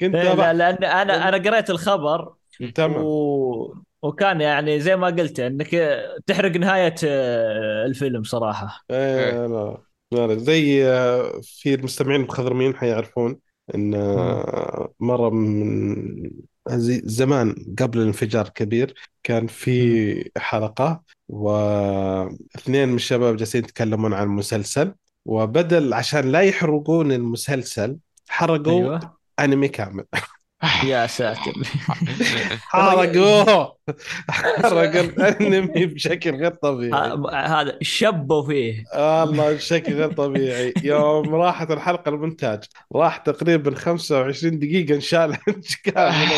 [SPEAKER 1] كنت
[SPEAKER 3] إيه،
[SPEAKER 1] أبغى-
[SPEAKER 3] لا لأن أنا أنا قريت الخبر
[SPEAKER 1] تمام.
[SPEAKER 3] و... وكان يعني زي ما قلت إنك تحرق نهاية آه، الفيلم صراحة.
[SPEAKER 1] إيه لا لا لا زي آه، في المستمعين المخضرمين حيعرفون إن آه، مرة من زمان قبل الانفجار الكبير كان في حلقة واثنين من الشباب جالسين يتكلمون عن المسلسل وبدل عشان لا يحرقون المسلسل حرقوا
[SPEAKER 3] أيوه.
[SPEAKER 1] أنمي كامل.
[SPEAKER 3] يا ساتر.
[SPEAKER 1] حرقوه حرق الانمي بشكل غير طبيعي.
[SPEAKER 3] هذا شبوا فيه.
[SPEAKER 1] والله بشكل غير طبيعي. يوم راحت الحلقة المونتاج راح تقريبا 25 دقيقة انشال كامل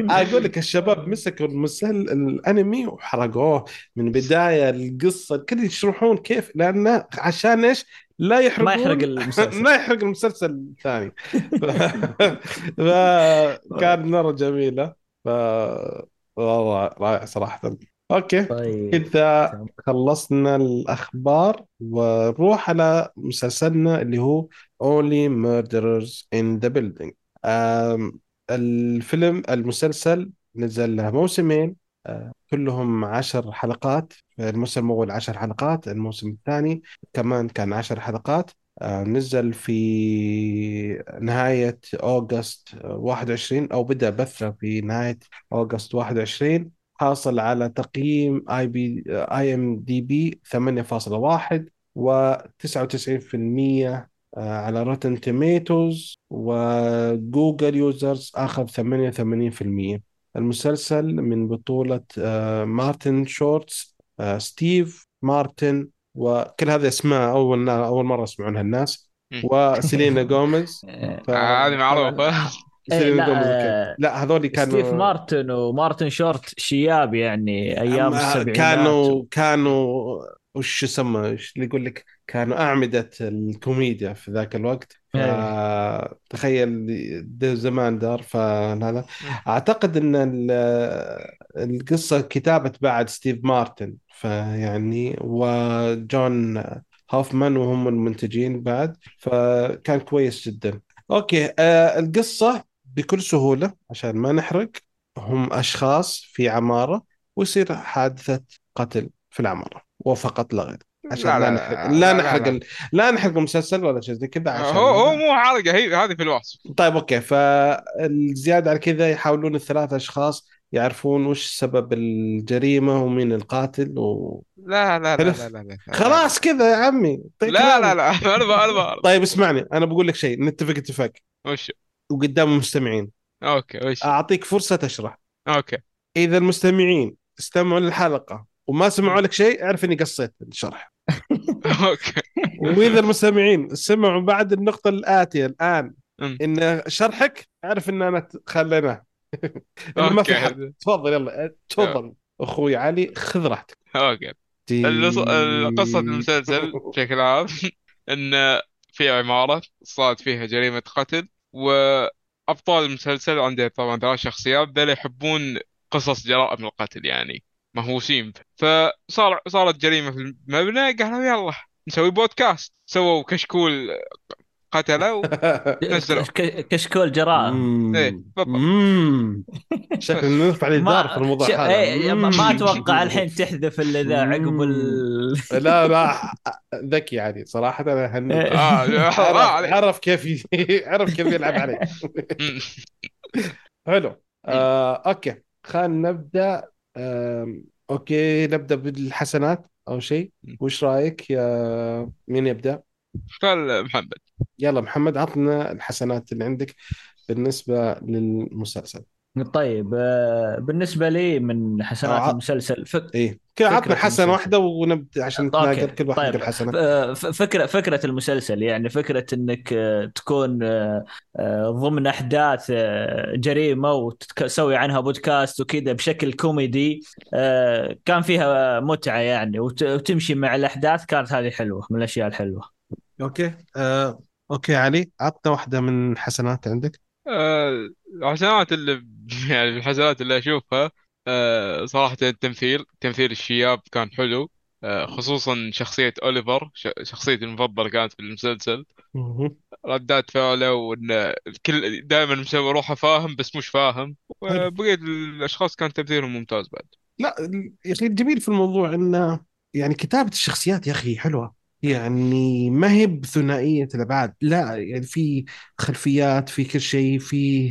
[SPEAKER 1] أقول لك الشباب مسكوا المسل الأنمي وحرقوه. من بداية القصة كذا يشرحون كيف لأنه عشان إيش؟ لا يحرقون.
[SPEAKER 3] ما يحرق المسلسل.
[SPEAKER 1] ما يحرق المسلسل. الثاني فكان مره جميلة. ف والله رائع صراحة. أوكي.
[SPEAKER 3] طيب.
[SPEAKER 1] كذا خلصنا الأخبار ونروح على مسلسلنا اللي هو Only Murderers in the Building. آم، الفيلم المسلسل نزل له موسمين. آه، كلهم عشر حلقات الموسم الأول عشر حلقات الموسم الثاني كمان كان عشر حلقات. آه، نزل في نهاية August آه، 21 أو بدأ بثه في نهاية August 21 حاصل على تقييم آي بي آي إم دي بي 8.1 و 99% على Rotten Tomatoes و Google users اخذ 88% المسلسل من بطولة آه، مارتن شورت آه، ستيف مارتن وكل هذه أسماء أول أول مرة يسمعونها الناس. وسيلينا جوميز
[SPEAKER 3] آه،
[SPEAKER 2] هذه معروفة.
[SPEAKER 3] إيه،
[SPEAKER 1] سيلينا
[SPEAKER 3] لا،
[SPEAKER 1] جوميز لا هذول كانوا
[SPEAKER 3] ستيف مارتن ومارتن شورت شياب يعني
[SPEAKER 1] أيام
[SPEAKER 3] السبعينات.
[SPEAKER 1] كانوا كانوا وش يسمى اللي يقول لك كانوا أعمدة الكوميديا في ذاك الوقت؟
[SPEAKER 3] إيه.
[SPEAKER 1] تخيل ده زمان دار فهذا. أعتقد إن ال- القصة كتابة بعد ستيف مارتن فيعني وجون هوفمان وهم المنتجين بعد فكان كويس جدا. okay آه القصة بكل سهولة عشان ما نحرق هم أشخاص في عمارة ويصير حادثة قتل في العمارة. وفقط لا غير. عشان لا, نحرق لا, نحرق ال- لا نحرق المسلسل ولا شيء زي كذا عشان
[SPEAKER 2] هو هو مو حرقة هي هذه في الوصف.
[SPEAKER 1] طيب okay. فالزيادة على كذا يحاولون الثلاثة أشخاص يعرفون وش سبب الجريمة ومين القاتل و...
[SPEAKER 2] لا لا لا. لا لا لا
[SPEAKER 1] خلاص كذا يا عمي. طيب
[SPEAKER 2] لا. لا لا. أنا بعرف
[SPEAKER 1] طيب اسمعني. أنا بقول لك شيء. نتفق اتفاق
[SPEAKER 2] وش؟
[SPEAKER 1] وقدام المستمعين.
[SPEAKER 2] okay وش؟
[SPEAKER 1] أعطيك فرصة تشرح.
[SPEAKER 2] okay.
[SPEAKER 1] إذا المستمعين استمعوا للحلقة وما سمعوا لك شيء اعرف إني قصيت الشرح.
[SPEAKER 2] okay.
[SPEAKER 1] وإذا المستمعين سمعوا بعد النقطة الآتية
[SPEAKER 2] الآن.
[SPEAKER 1] إن شرحك اعرف إن أنا خليناه ما في حد. تفضل يلا تفضل. أخوي علي خذ راحتك.
[SPEAKER 2] أوكي. قصة المسلسل بشكل عام إن في عمارة صارت فيها جريمة قتل وأبطال المسلسل عنده طبعا ثلاث شخصيات ذول يحبون قصص جرائم القتل يعني. مهووسين فصار صارت جريمة في المبنى قالوا يلا نسوي بودكاست. سووا كشكول قتلة و... نزلوا.
[SPEAKER 3] ك- كشكول جرائم
[SPEAKER 2] إيه، بالضبط.
[SPEAKER 1] امم شكلنا نرفع الإنذار في الموضوع هذا
[SPEAKER 3] إيه، ما. أتوقع الحين تحذف إلا ذا عقب ال...
[SPEAKER 1] لا لا ذكي يعني صراحة أنا هنيك
[SPEAKER 3] إيه.
[SPEAKER 2] آه
[SPEAKER 1] عرف, كيف عرف كيف يلعب عليه
[SPEAKER 2] أمم.
[SPEAKER 1] حلو. آه، okay. خلينا نبدأ okay نبدأ بالحسنات أو شيء. وش رأيك؟ يا مين يبدأ؟
[SPEAKER 2] خل محمد.
[SPEAKER 1] يلا محمد عطنا الحسنات اللي عندك بالنسبة للمسلسل.
[SPEAKER 3] طيب آه، بالنسبة لي من حسنات
[SPEAKER 1] آه.
[SPEAKER 3] المسلسل فك...
[SPEAKER 1] إيه كذا عطنا حسنه. واحدة ونبدا عشان
[SPEAKER 3] okay.
[SPEAKER 1] نتناقل كل واحد
[SPEAKER 3] طيب.
[SPEAKER 1] يقول حسنة
[SPEAKER 3] آه، ف- فكره فكرة المسلسل يعني فكرة إنك آه، تكون آه، آه، ضمن أحداث آه، جريمة وتسوي عنها بودكاست وكذا بشكل كوميدي آه، كان فيها متعة يعني وت- وتمشي مع الأحداث كانت هذه حلوة من الأشياء الحلوة
[SPEAKER 1] okay آه، okay علي عطنا واحدة من الحسنات عندك
[SPEAKER 2] آه، الحسنات اللي يعني الحسنات اللي أشوفها آه، صراحة التمثيل تمثيل الشياب كان حلو آه، خصوصا شخصية أوليفر ش- شخصيتي المفضلة كانت في المسلسل
[SPEAKER 1] مهم.
[SPEAKER 2] ردات فعله وإن الكل دائما مسوي روحه فاهم بس مش فاهم
[SPEAKER 1] حلو.
[SPEAKER 2] وبقية الأشخاص كان تمثيلهم ممتاز بعد
[SPEAKER 1] لا يا أخي الجميل في الموضوع إنه يعني كتابة الشخصيات يا أخي حلوة يعني ما هي بثنائية الابعاد لا يعني في خلفيات في كل شيء في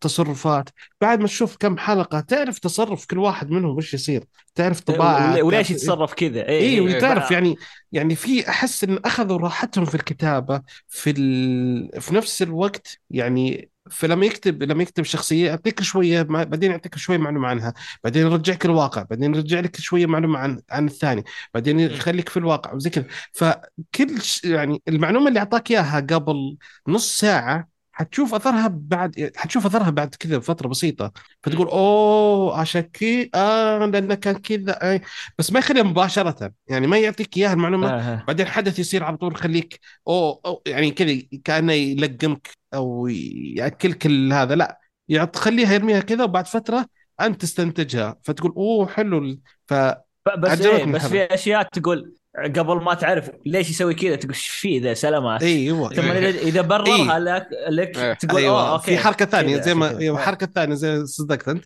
[SPEAKER 1] تصرفات. بعد ما تشوف كم حلقة تعرف تصرف كل واحد منهم وش يصير. تعرف طباعه
[SPEAKER 3] ول- وليش يتصرف كذا؟
[SPEAKER 1] اي
[SPEAKER 3] إيه
[SPEAKER 1] وتعرف
[SPEAKER 3] بقى-
[SPEAKER 1] يعني يعني في أحس إن أخذوا راحتهم في الكتابة في ال... في نفس الوقت يعني فلما يكتب لما يكتب شخصية يعطيك شوية. بعدين يعطيك شوية معلومة عنها بعدين يرجعك الواقع بعدين يرجع لك شوية معلومة عن عن الثاني بعدين يخليك في الواقع وزي كذا فكل. يعني المعلومة اللي أعطاك إياها قبل نص ساعة حتشوف أثرها بعد حتشوف أثرها بعد كذا فتره بسيطة فتقول أوه عشان كذا آه لأنه كان كذا آه. بس ما يخليها مباشرة يعني ما يعطيك إياها المعلومة
[SPEAKER 3] آه.
[SPEAKER 1] بعدين حدث يصير على طول يخليك أوه, أوه يعني كذا كأنه يلقمك أو يأكلك هذا لا يعني تخليها يرميها كذا وبعد فترة أنت تستنتجها فتقول أوه حلو ف
[SPEAKER 3] بس إيه بس. في أشياء تقول قبل ما تعرف ليش يسوي كذا تقول إيش فيه ذا؟ سلامات
[SPEAKER 1] أيوه
[SPEAKER 3] ثم اذا إذا بررها لك لك
[SPEAKER 2] إيه.
[SPEAKER 3] تقول
[SPEAKER 1] أيوه.
[SPEAKER 3] آه okay.
[SPEAKER 1] في حركة
[SPEAKER 3] ثانية
[SPEAKER 1] زي ما. أيوه الحركه الثانية زي صدقت أنت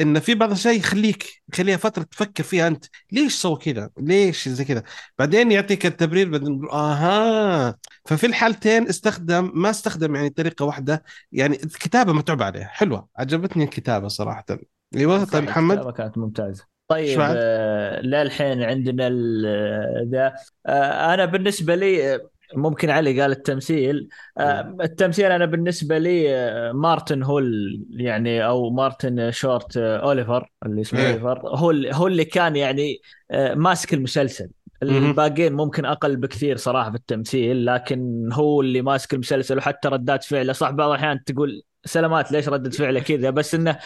[SPEAKER 1] إن في بعض الاشياء يخليك يخليها فترة تفكر فيها أنت ليش سوى كذا؟ ليش زي كذا؟ بعدين يعطيك التبرير بعدين يقول آها. ففي الحالتين استخدم ما استخدم يعني طريقة واحدة يعني الكتابة متعوب عليها حلوة عجبتني الكتابة صراحة. أيوه طيب محمد؟
[SPEAKER 3] الكتابة كانت
[SPEAKER 1] ممتازة.
[SPEAKER 3] طيب
[SPEAKER 1] بعد؟
[SPEAKER 3] آه للحين عندنا ال- ذا آه أنا بالنسبة لي آه، ممكن علي قال التمثيل آه التمثيل أنا بالنسبة لي آه مارتن هو يعني أو مارتن شورت آه أوليفر اللي اسمه
[SPEAKER 1] إيه.
[SPEAKER 3] أوليفر هو هو اللي كان يعني آه ماسك المسلسل. الباقيين ممكن أقل بكثير صراحة في التمثيل لكن هو اللي ماسك المسلسل وحتى ردات فعله صح بعض الأحيان تقول سلامات ليش ردة فعله كذا بس إنه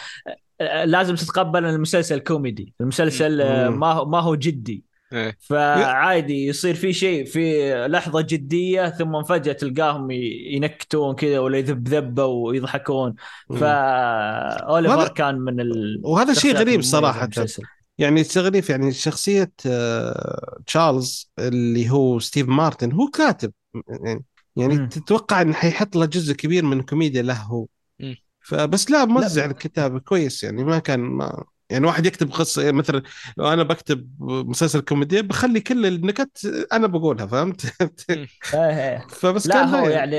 [SPEAKER 3] لازم تتقبل إن المسلسل كوميدي المسلسل آه،. ما هو ما هو جدي
[SPEAKER 2] إيه.
[SPEAKER 3] فعادي يصير في شيء في لحظة جدية ثم فجأة تلقاهم ينكتون كذا ولا يذبون ويضحكون. فأوليفر
[SPEAKER 1] وهذا-
[SPEAKER 3] كان من ال
[SPEAKER 1] وهذا شيء غريب.
[SPEAKER 3] المسلسل.
[SPEAKER 1] يعني تعريف يعني شخصية آه، تشارلز اللي هو ستيف مارتن هو كاتب يعني يعني
[SPEAKER 3] مم.
[SPEAKER 1] تتوقع انه حيحط له جزء كبير من الكوميديا له هو. فبس لا موزع
[SPEAKER 3] لا.
[SPEAKER 1] الكتابة كويس يعني ما كان ما يعني واحد يكتب قصة يعني مثلا لو أنا بكتب مسلسل كوميديا بخلي كل النكت أنا بقولها فهمت؟
[SPEAKER 3] إيه إيه.
[SPEAKER 1] فبس
[SPEAKER 3] لا
[SPEAKER 1] كان
[SPEAKER 3] هو. يعني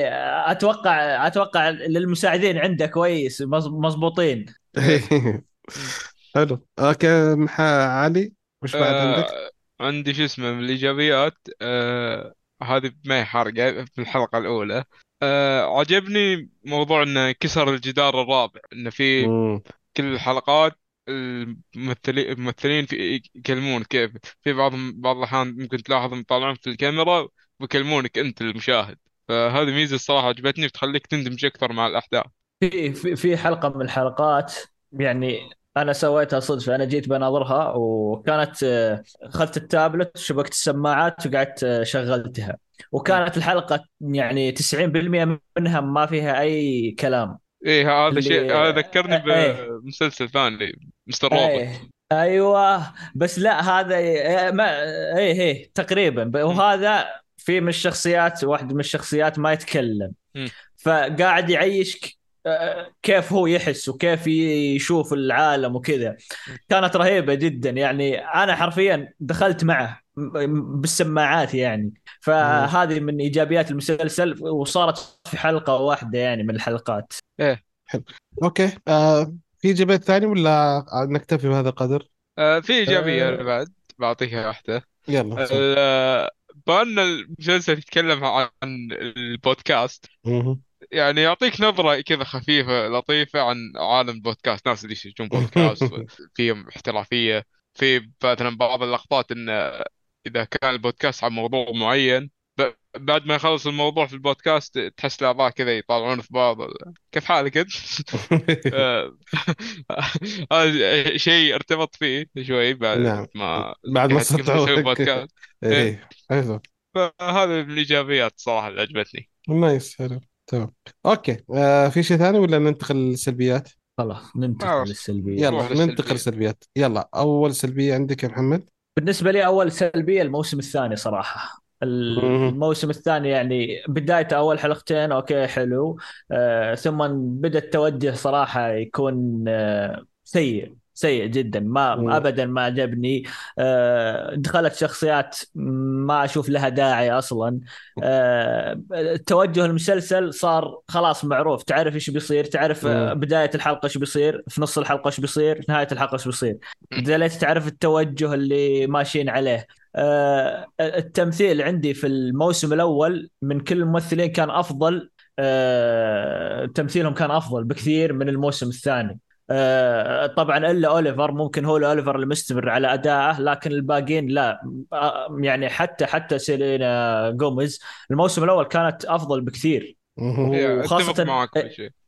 [SPEAKER 3] أتوقع أتوقع للمساعدين عنده كويس مزبوطين
[SPEAKER 1] حلو أوكي مح- علي وش بعد عندك؟
[SPEAKER 2] آه عندي شو اسمه من الإيجابيات آه هذه ما هي حرقة في الحلقة الأولى آه عجبني موضوع إنه كسر الجدار الرابع إنه في
[SPEAKER 1] مم.
[SPEAKER 2] كل الحلقات الممثلين الممثلين في يكلمون كيف؟ في بعض بعض الأحيان ممكن تلاحظهم يطالعون في الكاميرا ويكلمونك أنت المشاهد. فهذه ميزة الصراحة عجبتني بتخليك تندمج أكثر مع الأحداث.
[SPEAKER 3] في في في حلقة من الحلقات يعني أنا سويتها صدفه أنا جيت بناظرها وكانت آه، اخذت التابلت وشبكت السماعات وقعدت آه، شغلتها. وكانت الحلقة يعني 90% منها ما فيها أي كلام.
[SPEAKER 2] إيه هذا شيء هذا ذكرني
[SPEAKER 3] إيه.
[SPEAKER 2] بمسلسل ثاني مستر روبوت.
[SPEAKER 3] إيه. أيوه. بس لا هذا ما إيه إيه تقريبا. وهذا في من الشخصيات واحد من الشخصيات ما يتكلم. فقاعد يعيشك آه، كيف هو يحس وكيف يشوف العالم وكذا. كانت رهيبة جدا. يعني أنا حرفيا دخلت معه بالسماعات يعني. فهذه من إيجابيات المسلسل وصارت في حلقة واحدة يعني من الحلقات.
[SPEAKER 1] okay. آه في إيجابيات ثانية ولا نكتفي بهذا القدر؟
[SPEAKER 2] آه في إيجابية
[SPEAKER 3] آه.
[SPEAKER 2] بعد. بعطيها واحدة.
[SPEAKER 1] يلا.
[SPEAKER 2] ال- بأن المسلسل يتكلم عن البودكاست.
[SPEAKER 1] مهم.
[SPEAKER 2] يعني يعطيك نظرة كذا خفيفة لطيفة عن عالم البودكاست. ناس اللي يسجلون بودكاست فيهم احترافية في مثلا بعض اللقطات إن إذا كان البودكاست عن موضوع معين بعد ما يخلص الموضوع في البودكاست تحس الأعضاء كذا يطالعون في بعض. كيف حالك أنت؟ آه، هذا شيء ارتبط فيه شوي بعد
[SPEAKER 1] نعم.
[SPEAKER 2] ما
[SPEAKER 1] بعد ما
[SPEAKER 2] نسوي بودكاست.
[SPEAKER 1] إيه حلو
[SPEAKER 2] فهذا من الإيجابيات صراحة اللي عجبتني.
[SPEAKER 1] nice حلو تمام. okay. آه في شيء ثاني ولا ننتقل للسلبيات؟
[SPEAKER 3] خلاص ننتقل. للسلبية.
[SPEAKER 1] يلا ننتقل
[SPEAKER 2] للسلبيات.
[SPEAKER 1] للسلبيات. يلا أول سلبية عندك يا محمد؟
[SPEAKER 3] بالنسبة لي أول سلبية الموسم الثاني صراحة. الموسم الثاني يعني بدايته أول حلقتين okay حلو. آه ثم بدأ التوجه صراحة يكون آه سيء. سيء جدا ما
[SPEAKER 1] مم.
[SPEAKER 3] ابدا ما عجبني. آه دخلت شخصيات ما أشوف لها داعي أصلا. آه توجه المسلسل صار خلاص معروف. تعرف إيش بيصير تعرف
[SPEAKER 1] مم.
[SPEAKER 3] بداية الحلقة إيش بيصير في نص الحلقة إيش بيصير في نهاية الحلقة إيش بيصير. بدأت تعرف التوجه اللي ماشيين عليه؟ آه، التمثيل عندي في الموسم الأول من كل الممثلين كان أفضل. تمثيلهم كان أفضل بكثير من الموسم الثاني. آه، طبعا إلا أوليفر ممكن هو اوليفر اللي مستمر على أدائه لكن الباقيين لا. آه، يعني حتى حتى سيلينا جوميز الموسم الأول كانت أفضل بكثير.
[SPEAKER 2] إيه،
[SPEAKER 3] وخاصة
[SPEAKER 2] معك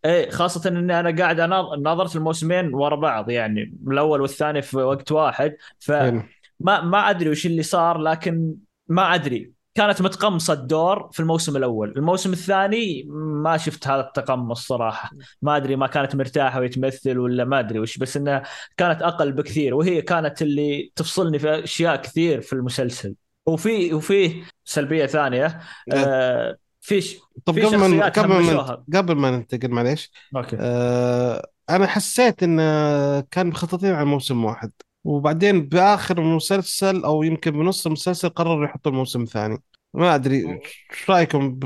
[SPEAKER 3] إيه خاصة إني أنا قاعد ناظرت الموسمين ورا بعض يعني الأول والثاني في وقت واحد. فما
[SPEAKER 1] حلو.
[SPEAKER 3] ما أدري وش اللي صار لكن ما أدري. كانت متقمصة الدور في الموسم الأول، الموسم الثاني ما شفت هذا التقمص صراحة، ما أدري ما كانت مرتاحة ويتمثل ولا ما أدري وش بس إنها كانت أقل بكثير. وهي كانت اللي تفصلني في أشياء كثير في المسلسل. وفي وفي سلبية ثانية آه في ش-
[SPEAKER 1] طب
[SPEAKER 3] في
[SPEAKER 1] قبل ما قبل ما. قبل ما ننتقل معليش.
[SPEAKER 3] أوكي.
[SPEAKER 1] آه أنا حسيت إن كان مخططين على موسم واحد. وبعدين بآخر المسلسل أو يمكن بنص المسلسل قرروا يحطوا الموسم الثاني ما أدري إيش رأيكم؟ ب...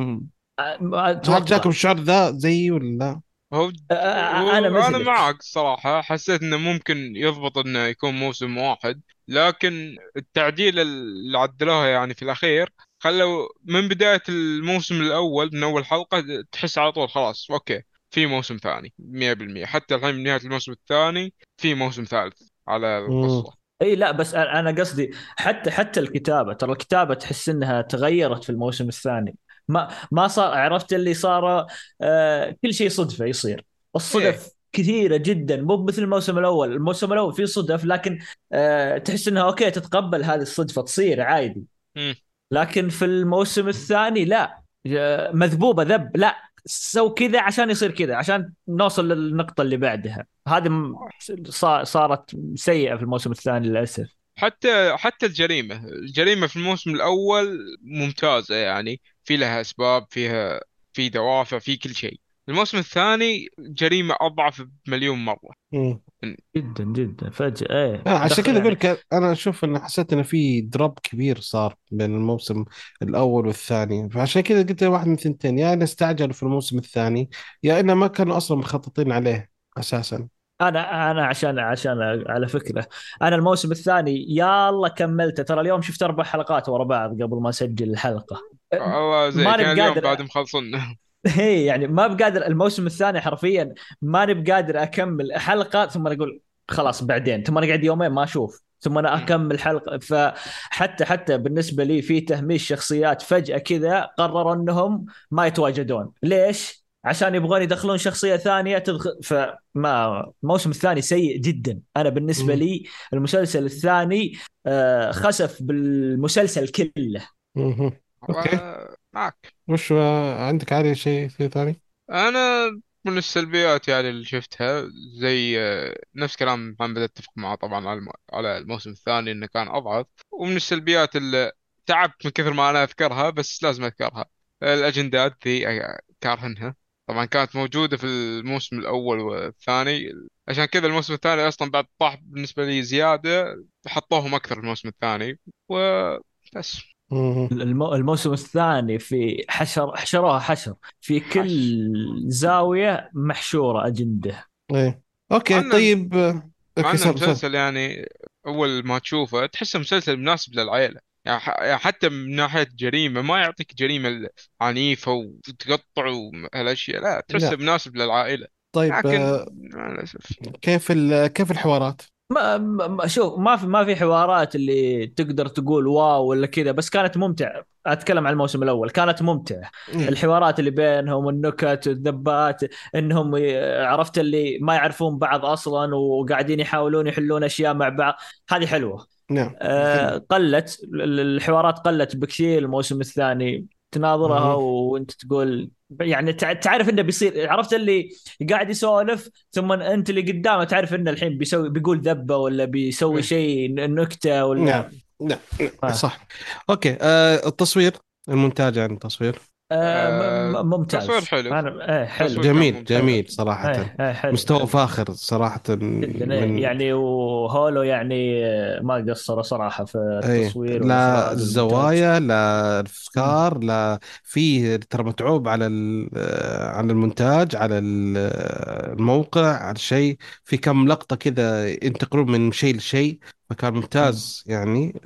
[SPEAKER 1] هل
[SPEAKER 3] أتوقع
[SPEAKER 1] جاكم الشعور ذا زيي ولا؟ لا؟
[SPEAKER 2] هو أنا
[SPEAKER 3] أنا
[SPEAKER 2] معك الصراحة حسيت إنه ممكن يضبط إنه يكون موسم واحد لكن التعديل اللي عدلوها يعني في الأخير خلوا من بداية الموسم الأول من أول حلقة تحس على طول خلاص okay في موسم ثاني 100% حتى الحين من نهاية الموسم الثاني في موسم ثالث على القصة.
[SPEAKER 3] إي لا بس أنا قصدي حتى حتى الكتابة ترى الكتابة تحس إنها تغيرت في الموسم الثاني. ما ما صار عرفت اللي صار آه كل شيء صدفة يصير. الصدف كثيرة جدا مو مثل الموسم الأول. الموسم الأول فيه صدف لكن آه تحس إنها okay تتقبل هذه الصدفة تصير عادي.
[SPEAKER 2] مم.
[SPEAKER 3] لكن في الموسم الثاني لا. مذبوبة ذب لا. سو كذا عشان يصير كذا عشان نوصل للنقطة اللي بعدها. هذه صارت سيئة في الموسم الثاني للأسف.
[SPEAKER 2] حتى حتى الجريمة. الجريمة في الموسم الأول ممتازة يعني في لها أسباب فيها في دوافع في كل شيء. الموسم الثاني جريمة أضعف بمليون مرة.
[SPEAKER 1] مم.
[SPEAKER 3] جدا جدا فجأة. إيه
[SPEAKER 1] آه عشان كذا
[SPEAKER 3] يعني-
[SPEAKER 1] أقول لك أنا أشوف إن حسيت انه في دروب كبير صار بين الموسم الأول والثاني. فعشان كذا قلت واحد من ثنتين يا إنه استعجلوا في الموسم الثاني يا إنه ما كانوا أصلا مخططين عليه أساسا.
[SPEAKER 3] أنا أنا عشان عشان على فكرة أنا الموسم الثاني يلا كملته. ترى اليوم شفت أربع حلقات ورا بعض قبل ما أسجل الحلقة.
[SPEAKER 2] الله زي
[SPEAKER 3] ماني
[SPEAKER 2] كان اليوم بعد مخلصين
[SPEAKER 3] هي يعني ما بقادر الموسم الثاني حرفيا ماني بقادر أكمل حلقة ثم أنا أقول خلاص بعدين ثم أنا قاعد يومين ما أشوف ثم أنا أكمل حلقة فحتى حتى بالنسبة لي في تهميش شخصيات فجأة كذا قرروا إنهم ما يتواجدون ليش؟ عشان يبغون يدخلون شخصية ثانية تدخل فما الموسم الثاني سيء جدا أنا
[SPEAKER 1] بالنسبة.
[SPEAKER 3] لي المسلسل الثاني آه، خسف بالمسلسل كله.
[SPEAKER 2] أوكي معك.
[SPEAKER 1] وش عندك عادي شيء شيء ثاني؟
[SPEAKER 2] أنا من السلبيات يعني اللي شفتها زي آه، نفس كلام محمد أتفق معه طبعا على الم- على الموسم الثاني إنه كان أضعف. ومن السلبيات اللي تعبت من كثر ما أنا أذكرها بس لازم أذكرها. الأجندات ذي آه، كارهنها. طبعا كانت موجودة في الموسم الأول والثاني. عشان كذا الموسم الثاني أصلا بعد طاح بالنسبة لي زيادة حطوهم أكثر في الموسم الثاني. وبس.
[SPEAKER 3] الموسم الثاني في حشر حشروها حشر. في كل زاوية محشورة أجندة.
[SPEAKER 1] إيه.
[SPEAKER 2] okay
[SPEAKER 1] طيب آه،
[SPEAKER 2] مع
[SPEAKER 1] okay
[SPEAKER 2] إنه
[SPEAKER 1] سام سام
[SPEAKER 2] مسلسل يعني أول ما تشوفه تحسه مسلسل مناسب للعائله يعني ح- يعني حتى من ناحية جريمة ما يعطيك جريمة عنيفة وتقطع وهالأشياء. لا تحسه. مناسب للعائلة.
[SPEAKER 1] طيب
[SPEAKER 2] لكن
[SPEAKER 1] آه،
[SPEAKER 2] مع الأسف.
[SPEAKER 1] كيف ال- كيف الحوارات؟
[SPEAKER 3] ما... ما شوف ما في ما في حوارات اللي تقدر تقول واو ولا كذا بس كانت ممتعة أتكلم عن الموسم الأول كانت ممتعة
[SPEAKER 1] إيه.
[SPEAKER 3] الحوارات اللي بينهم النكت الذبات إنهم عرفت اللي ما يعرفون بعض أصلا وقاعدين يحاولون يحلون أشياء مع بعض. هذه حلوة.
[SPEAKER 1] نعم
[SPEAKER 3] آه، قلت ال- الحوارات قلت بكثير الموسم الثاني. تناظرها. وانت تقول يعني تع- تعرف انه بيصير عرفت اللي قاعد يسولف ثم انت اللي قدامه تعرف انه الحين بيسوي بيقول ذبة ولا بيسوي. شيء نكتة ولا
[SPEAKER 1] نعم نعم. نعم صح أوكي آه التصوير المونتاج عن التصوير
[SPEAKER 3] آه
[SPEAKER 2] آه،
[SPEAKER 3] ممتاز
[SPEAKER 2] تصوير حلو.
[SPEAKER 3] أنا إيه حلو
[SPEAKER 1] جميل
[SPEAKER 2] ممتاز.
[SPEAKER 1] جميل صراحة
[SPEAKER 3] إيه إيه حلو
[SPEAKER 1] مستوى
[SPEAKER 3] حلو.
[SPEAKER 1] فاخر صراحة
[SPEAKER 3] جدا إيه.
[SPEAKER 1] من
[SPEAKER 3] يعني وهولو يعني ما قصروا صراحة في
[SPEAKER 1] إيه
[SPEAKER 3] التصوير
[SPEAKER 1] لا. الزوايا لا الافكار لا في ترى متعوب على ال- آه، على المونتاج على ال- آه، الموقع على الشيء في كم لقطة كذا ينتقلون من شيء لشيء فكان ممتاز يعني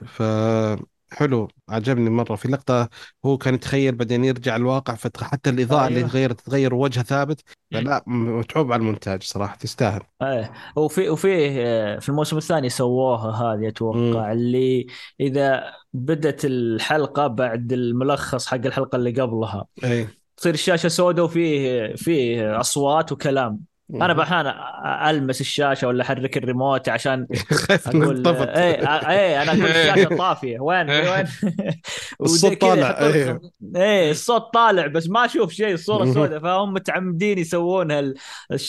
[SPEAKER 1] فحلو عجبني مرة. في لقطة هو كان يتخيل بعدين يرجع الواقع فحتى الإضاءة اللي
[SPEAKER 3] أيوه.
[SPEAKER 1] تغيرت تتغير ثابت فلا متعوب على المونتاج صراحة تستاهل.
[SPEAKER 3] إيه وفي وفي آه، في الموسم الثاني سووها هذه أتوقع اللي إذا بدت الحلقة بعد الملخص حق الحلقة اللي قبلها
[SPEAKER 1] أي.
[SPEAKER 3] تصير الشاشة سوداء وفيه فيه أصوات وكلام. أنا أحيانا ألمس الشاشة ولا أحرك الريموت عشان أقول
[SPEAKER 1] نطفت.
[SPEAKER 3] إيه إيه أنا أقول الشاشة طافية. وين وين؟
[SPEAKER 1] الصوت طالع، إيه.
[SPEAKER 3] إيه الصوت طالع بس ما أشوف شيء
[SPEAKER 1] الصورة.
[SPEAKER 3] سوداء. فهم متعمدين يسوون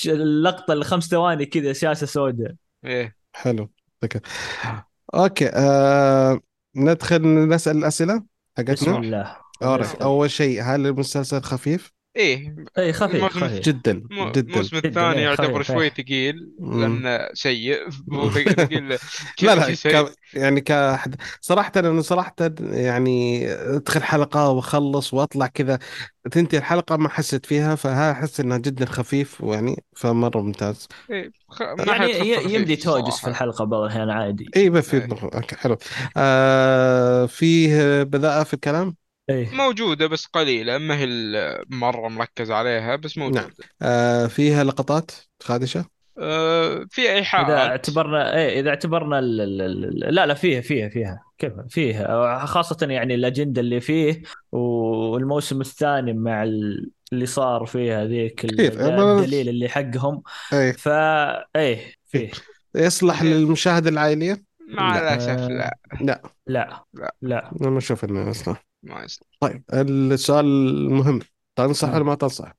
[SPEAKER 3] اللقطة الخمس ثواني كذا شاشة سوداء.
[SPEAKER 2] إيه.
[SPEAKER 1] حلو. ذكر. أوكي آه... ندخل نسأل الأسئلة؟
[SPEAKER 3] بسم
[SPEAKER 1] حقتنا
[SPEAKER 3] الله.
[SPEAKER 1] أورك. أول شيء هل المسلسل خفيف؟
[SPEAKER 2] إيه
[SPEAKER 3] اي خفيف
[SPEAKER 2] الموسم
[SPEAKER 3] خفيف
[SPEAKER 1] جدا
[SPEAKER 2] مو-
[SPEAKER 1] جدا
[SPEAKER 2] الموسم الثاني
[SPEAKER 3] إيه،
[SPEAKER 2] يعتبر
[SPEAKER 3] خفيف،
[SPEAKER 2] شوي. ثقيل. لأنه سيء ثقيل
[SPEAKER 1] لا لا. ك... يعني كحد صراحة أنا صراحة يعني أدخل حلقة وأخلص وأطلع كذا تنتهي الحلقة ما حسيت فيها فها أحس إنها جدا خفيف ويعني فمرة ممتاز
[SPEAKER 2] إيه، خ...
[SPEAKER 3] يعني يمدي توجس في. الحلقة بعض الأحيان عادي
[SPEAKER 1] إي بس في
[SPEAKER 2] إيه.
[SPEAKER 1] حلو آه فيه بذاءة في الكلام
[SPEAKER 3] إيه.
[SPEAKER 2] موجودة بس قليلة ما هي ال- مرة مركز عليها بس موجودة.
[SPEAKER 1] نعم. آه فيها لقطات خادشة؟
[SPEAKER 2] آه في
[SPEAKER 3] إذا
[SPEAKER 2] ايحاءات
[SPEAKER 3] اعتبرنا إيه إذا اعتبرنا ال ال ال لا لا فيها فيها فيها. كيف؟ فيها. خاصة يعني الأجندة اللي فيه والموسم الثاني مع ال- اللي صار فيه هذيك ال-
[SPEAKER 1] كثير. أنا-
[SPEAKER 3] الدليل اللي حقهم.
[SPEAKER 1] إيه.
[SPEAKER 3] فا إيه فيه.
[SPEAKER 1] يصلح
[SPEAKER 2] إيه.
[SPEAKER 1] للمشاهدة العائلية؟
[SPEAKER 2] مع
[SPEAKER 1] لا.
[SPEAKER 2] الأسف لا.
[SPEAKER 1] لا.
[SPEAKER 3] لا.
[SPEAKER 2] لا.
[SPEAKER 3] لا.
[SPEAKER 1] ما أشوف إنه يصلح.
[SPEAKER 2] ما يصلح
[SPEAKER 1] طيب السؤال المهم. تنصح
[SPEAKER 3] نعم.
[SPEAKER 1] ولا ما تنصح؟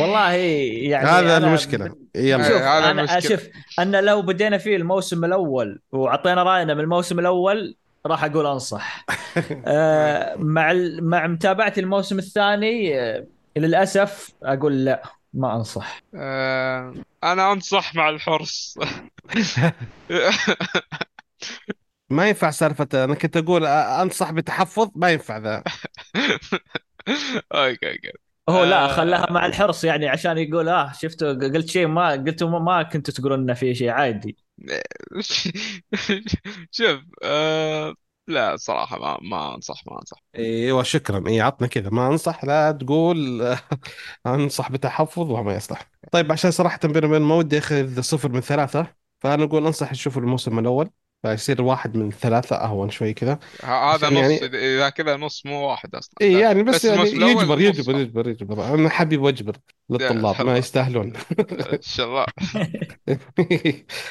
[SPEAKER 3] والله يعني
[SPEAKER 1] هذا المشكلة.
[SPEAKER 3] ب-
[SPEAKER 1] يلا.
[SPEAKER 3] شوف
[SPEAKER 2] هذا
[SPEAKER 3] أنا
[SPEAKER 2] المشكلة.
[SPEAKER 3] شوف أن لو بدينا فيه الموسم الأول وأعطينا رأينا من الموسم الأول راح أقول أنصح. آه، مع ال- مع متابعه الموسم الثاني آه، للأسف أقول لا ما أنصح.
[SPEAKER 2] آه أنا أنصح مع الحرص.
[SPEAKER 1] ما ينفع سالفة أنا كنت أقول أنصح بتحفظ ما ينفع ذا.
[SPEAKER 2] okay okay.
[SPEAKER 3] هو لا
[SPEAKER 2] آه.
[SPEAKER 3] خلاها مع الحرص يعني عشان يقول آه شفتوا قلت شيء ما قلتوا ما, كنتوا تقولون إنه في شيء عادي.
[SPEAKER 2] شوف آه لا صراحة ما ما أنصح ما أنصح.
[SPEAKER 1] إيوه شكرا. اي عطنا كذا. ما أنصح لا تقول انصح بتحفظ وما يصلح. طيب عشان صراحة بيني وبين ما ودي أخذ صفر من ثلاثة فأنا أقول أنصح تشوفوا الموسم الأول. فيصير واحد من ثلاثة أهون شوي كذا
[SPEAKER 2] ه- هذا
[SPEAKER 1] عشان
[SPEAKER 2] نص
[SPEAKER 1] يعني-
[SPEAKER 2] إذا- إذا كذا نص مو واحد أصلا.
[SPEAKER 1] اي
[SPEAKER 2] لا.
[SPEAKER 1] يعني بس,
[SPEAKER 2] بس
[SPEAKER 1] يعني
[SPEAKER 2] الموسم الأول
[SPEAKER 1] يجبر
[SPEAKER 2] نص
[SPEAKER 1] يجبر. يجبر يجبر. أنا حبيب وأجبر للطلاب
[SPEAKER 2] حلو.
[SPEAKER 1] ما يستاهلون.
[SPEAKER 2] إن شاء الله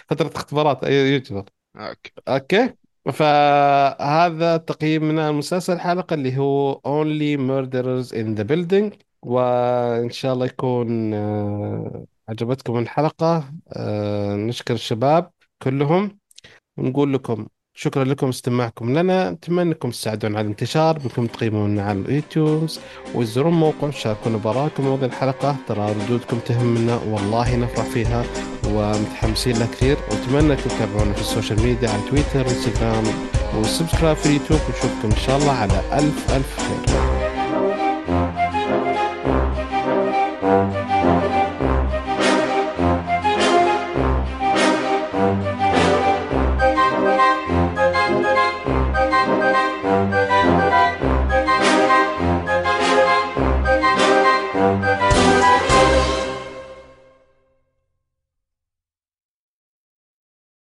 [SPEAKER 1] فترة اختبارات أي يجبر.
[SPEAKER 2] okay.
[SPEAKER 1] okay. فهذا تقييمنا المسلسل الحلقة اللي هو Only Murders in the Building. وإن شاء الله يكون آه، عجبتكم الحلقة. آه، نشكر الشباب كلهم. ونقول لكم شكرا لكم استماعكم لنا. نتمنى انكم تساعدونا على الانتشار بأنكم تقيمونا على ال iTunes وتزورون موقع شاركونا بآرائكم موضوع الحلقة. ترى ردودكم تهمنا والله نفرح فيها ومتحمسين لها كثير. واتمنى انكم تتابعونا في السوشيال ميديا على تويتر وانستغرام و subscribe في اليوتيوب. ونشوفكم إن شاء الله على ألف ألف خير.